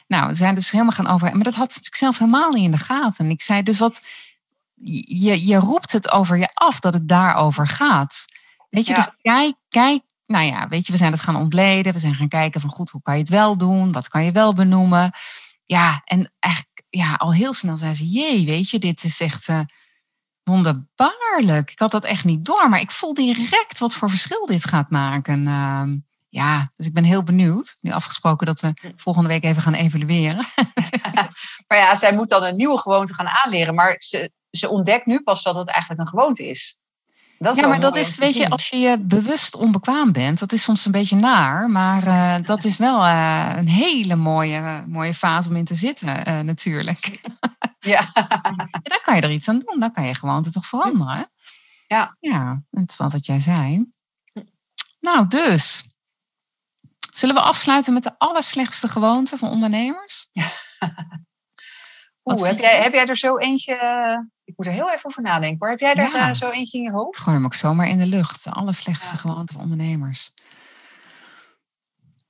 nou, we zijn dus helemaal gaan over. Maar dat had ze natuurlijk zelf helemaal niet in de gaten. En ik zei dus wat, je, je roept het over je af dat het daarover gaat. Weet je, Ja. dus kijk, kijk. Nou ja, weet je, we zijn het gaan ontleden. We zijn gaan kijken van goed, hoe kan je het wel doen? Wat kan je wel benoemen? Ja, en eigenlijk ja, al heel snel zei ze: Jee, weet je, dit is echt uh, wonderbaarlijk. Ik had dat echt niet door, maar ik voel direct wat voor verschil dit gaat maken. Uh, ja, dus ik ben heel benieuwd. Nu afgesproken dat we volgende week even gaan evalueren. maar ja, zij moet dan een nieuwe gewoonte gaan aanleren. Maar ze, ze ontdekt nu pas dat het eigenlijk een gewoonte is. Dat ja, maar dat is, weet je, als je je bewust onbekwaam bent, dat is soms een beetje naar. Maar uh, dat is wel uh, een hele mooie, mooie fase om in te zitten, uh, natuurlijk. Ja. ja. Dan kan je er iets aan doen. Dan kan je gewoon het toch veranderen. Ja. Ja, dat is wel wat jij zei. Nou, dus. Zullen we afsluiten met de allerslechtste gewoonte van ondernemers? Ja. Oeh, heb jij, heb jij er zo eentje... Moet er heel even over nadenken hoor. Heb jij ja. uh, zo eentje in je hoofd? Gooi hem ook zomaar in de lucht. De allerslechtste ja. gewoonte van ondernemers.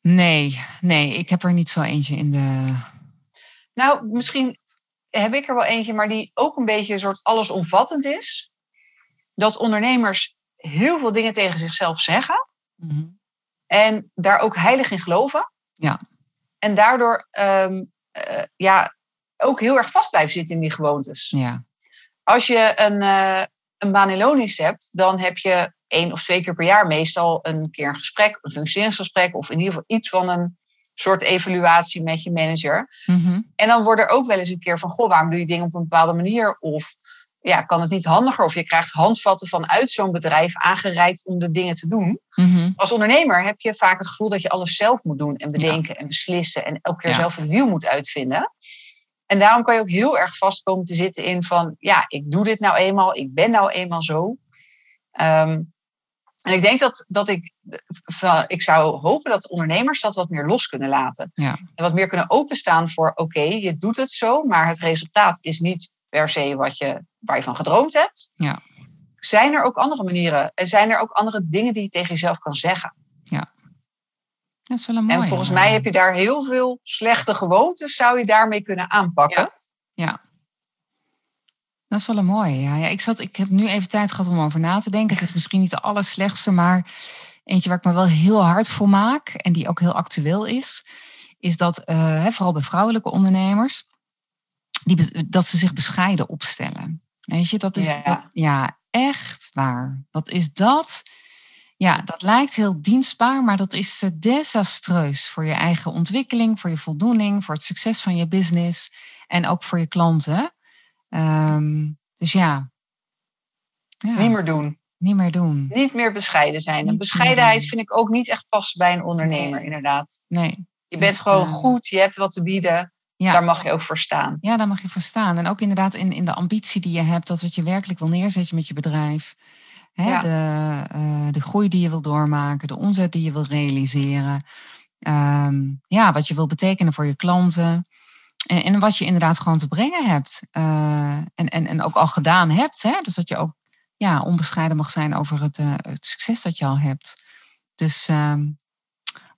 Nee, nee, ik heb er niet zo eentje in de... Nou, misschien heb ik er wel eentje, maar die ook een beetje een soort allesomvattend is. Dat ondernemers heel veel dingen tegen zichzelf zeggen. Mm-hmm. En daar ook heilig in geloven. Ja. En daardoor um, uh, ja, ook heel erg vast blijven zitten in die gewoontes. Ja. Als je een, uh, een baan in loondienst hebt, dan heb je één of twee keer per jaar meestal een keer een gesprek, een functioneringsgesprek, of in ieder geval iets van een soort evaluatie met je manager. Mhm. En dan wordt er ook wel eens een keer van, goh, waarom doe je dingen op een bepaalde manier? Of ja, kan het niet handiger? Of je krijgt handvatten vanuit zo'n bedrijf aangereikt om de dingen te doen. Mhm. Als ondernemer heb je vaak het gevoel dat je alles zelf moet doen en bedenken en beslissen en elke keer Ja. zelf het wiel moet uitvinden. En daarom kan je ook heel erg vast komen te zitten in van, ja, ik doe dit nou eenmaal, ik ben nou eenmaal zo. Ehm, en ik denk dat, dat ik, ik zou hopen dat ondernemers dat wat meer los kunnen laten. Ja. En wat meer kunnen openstaan voor, oké, je doet het zo, maar het resultaat is niet per se wat je, waar je van gedroomd hebt. Ja. Zijn er ook andere manieren? En zijn er ook andere dingen die je tegen jezelf kan zeggen? Dat is wel een mooie. en volgens mij heb je daar heel veel slechte gewoontes, zou je daarmee kunnen aanpakken. Dat is wel een mooie. Ja. Ja, ik, zat, ik heb nu even tijd gehad om over na te denken. Het is misschien niet de allerslechtste, maar eentje waar ik me wel heel hard voor maak. En die ook heel actueel is. Is dat, eh, vooral bij vrouwelijke ondernemers, die, dat ze zich bescheiden opstellen. Weet je, dat is Ja. ja, echt waar. Wat is dat? Ja, dat lijkt heel dienstbaar, maar dat is eh, desastreus voor je eigen ontwikkeling, voor je voldoening, voor het succes van je business en ook voor je klanten. Ehm, dus ja. ja, Niet meer doen. niet meer doen. Niet meer bescheiden zijn. En bescheidenheid vind ik ook niet echt passen bij een ondernemer, Nee. inderdaad. Nee. Je Dus, bent gewoon eh, goed, je hebt wat te bieden. Ja. Daar mag je ook voor staan. Ja, daar mag je voor staan. En ook inderdaad in, in de ambitie die je hebt, dat wat je werkelijk wil neerzetten met je bedrijf. Hè, Ja. de, eh, de groei die je wil doormaken, de omzet die je wil realiseren. Ehm, ja, wat je wil betekenen voor je klanten. En, en wat je inderdaad gewoon te brengen hebt. Eh, en, en, en ook al gedaan hebt. Hè? Dus dat je ook ja, onbescheiden mag zijn over het, eh, het succes dat je al hebt. Dus ehm,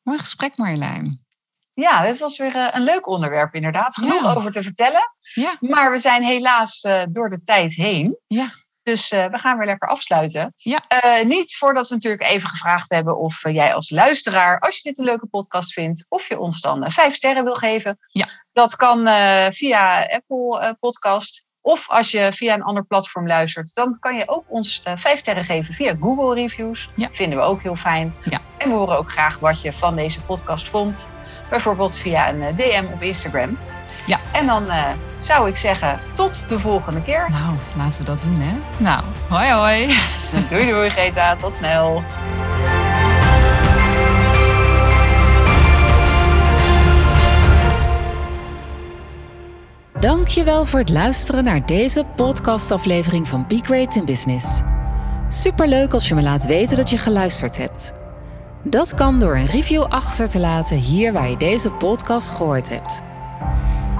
mooi gesprek Marjolein. Ja, dit was weer een leuk onderwerp, inderdaad. Genoeg Ja. over te vertellen. Ja. Maar we zijn helaas door de tijd heen. Ja. Dus eh, we gaan weer lekker afsluiten. Ja. Eh, niet voordat we natuurlijk even gevraagd hebben of eh, jij als luisteraar, als je dit een leuke podcast vindt, of je ons dan vijf sterren wil geven. Ja. Dat kan via Apple Podcast. Of als je via een ander platform luistert, dan kan je ook ons vijf sterren geven via Google Reviews. Ja. Vinden we ook heel fijn. Ja. En we horen ook graag wat je van deze podcast vond. Bijvoorbeeld via een DM op Instagram. Ja. En dan eh, zou ik zeggen, tot de volgende keer. Nou, laten we dat doen, hè? Nou, hoi hoi. Doei doei Greta, tot snel. Dankjewel voor het luisteren naar deze podcastaflevering van Be Great in Business. Superleuk als je me laat weten dat je geluisterd hebt. Dat kan door een review achter te laten hier waar je deze podcast gehoord hebt.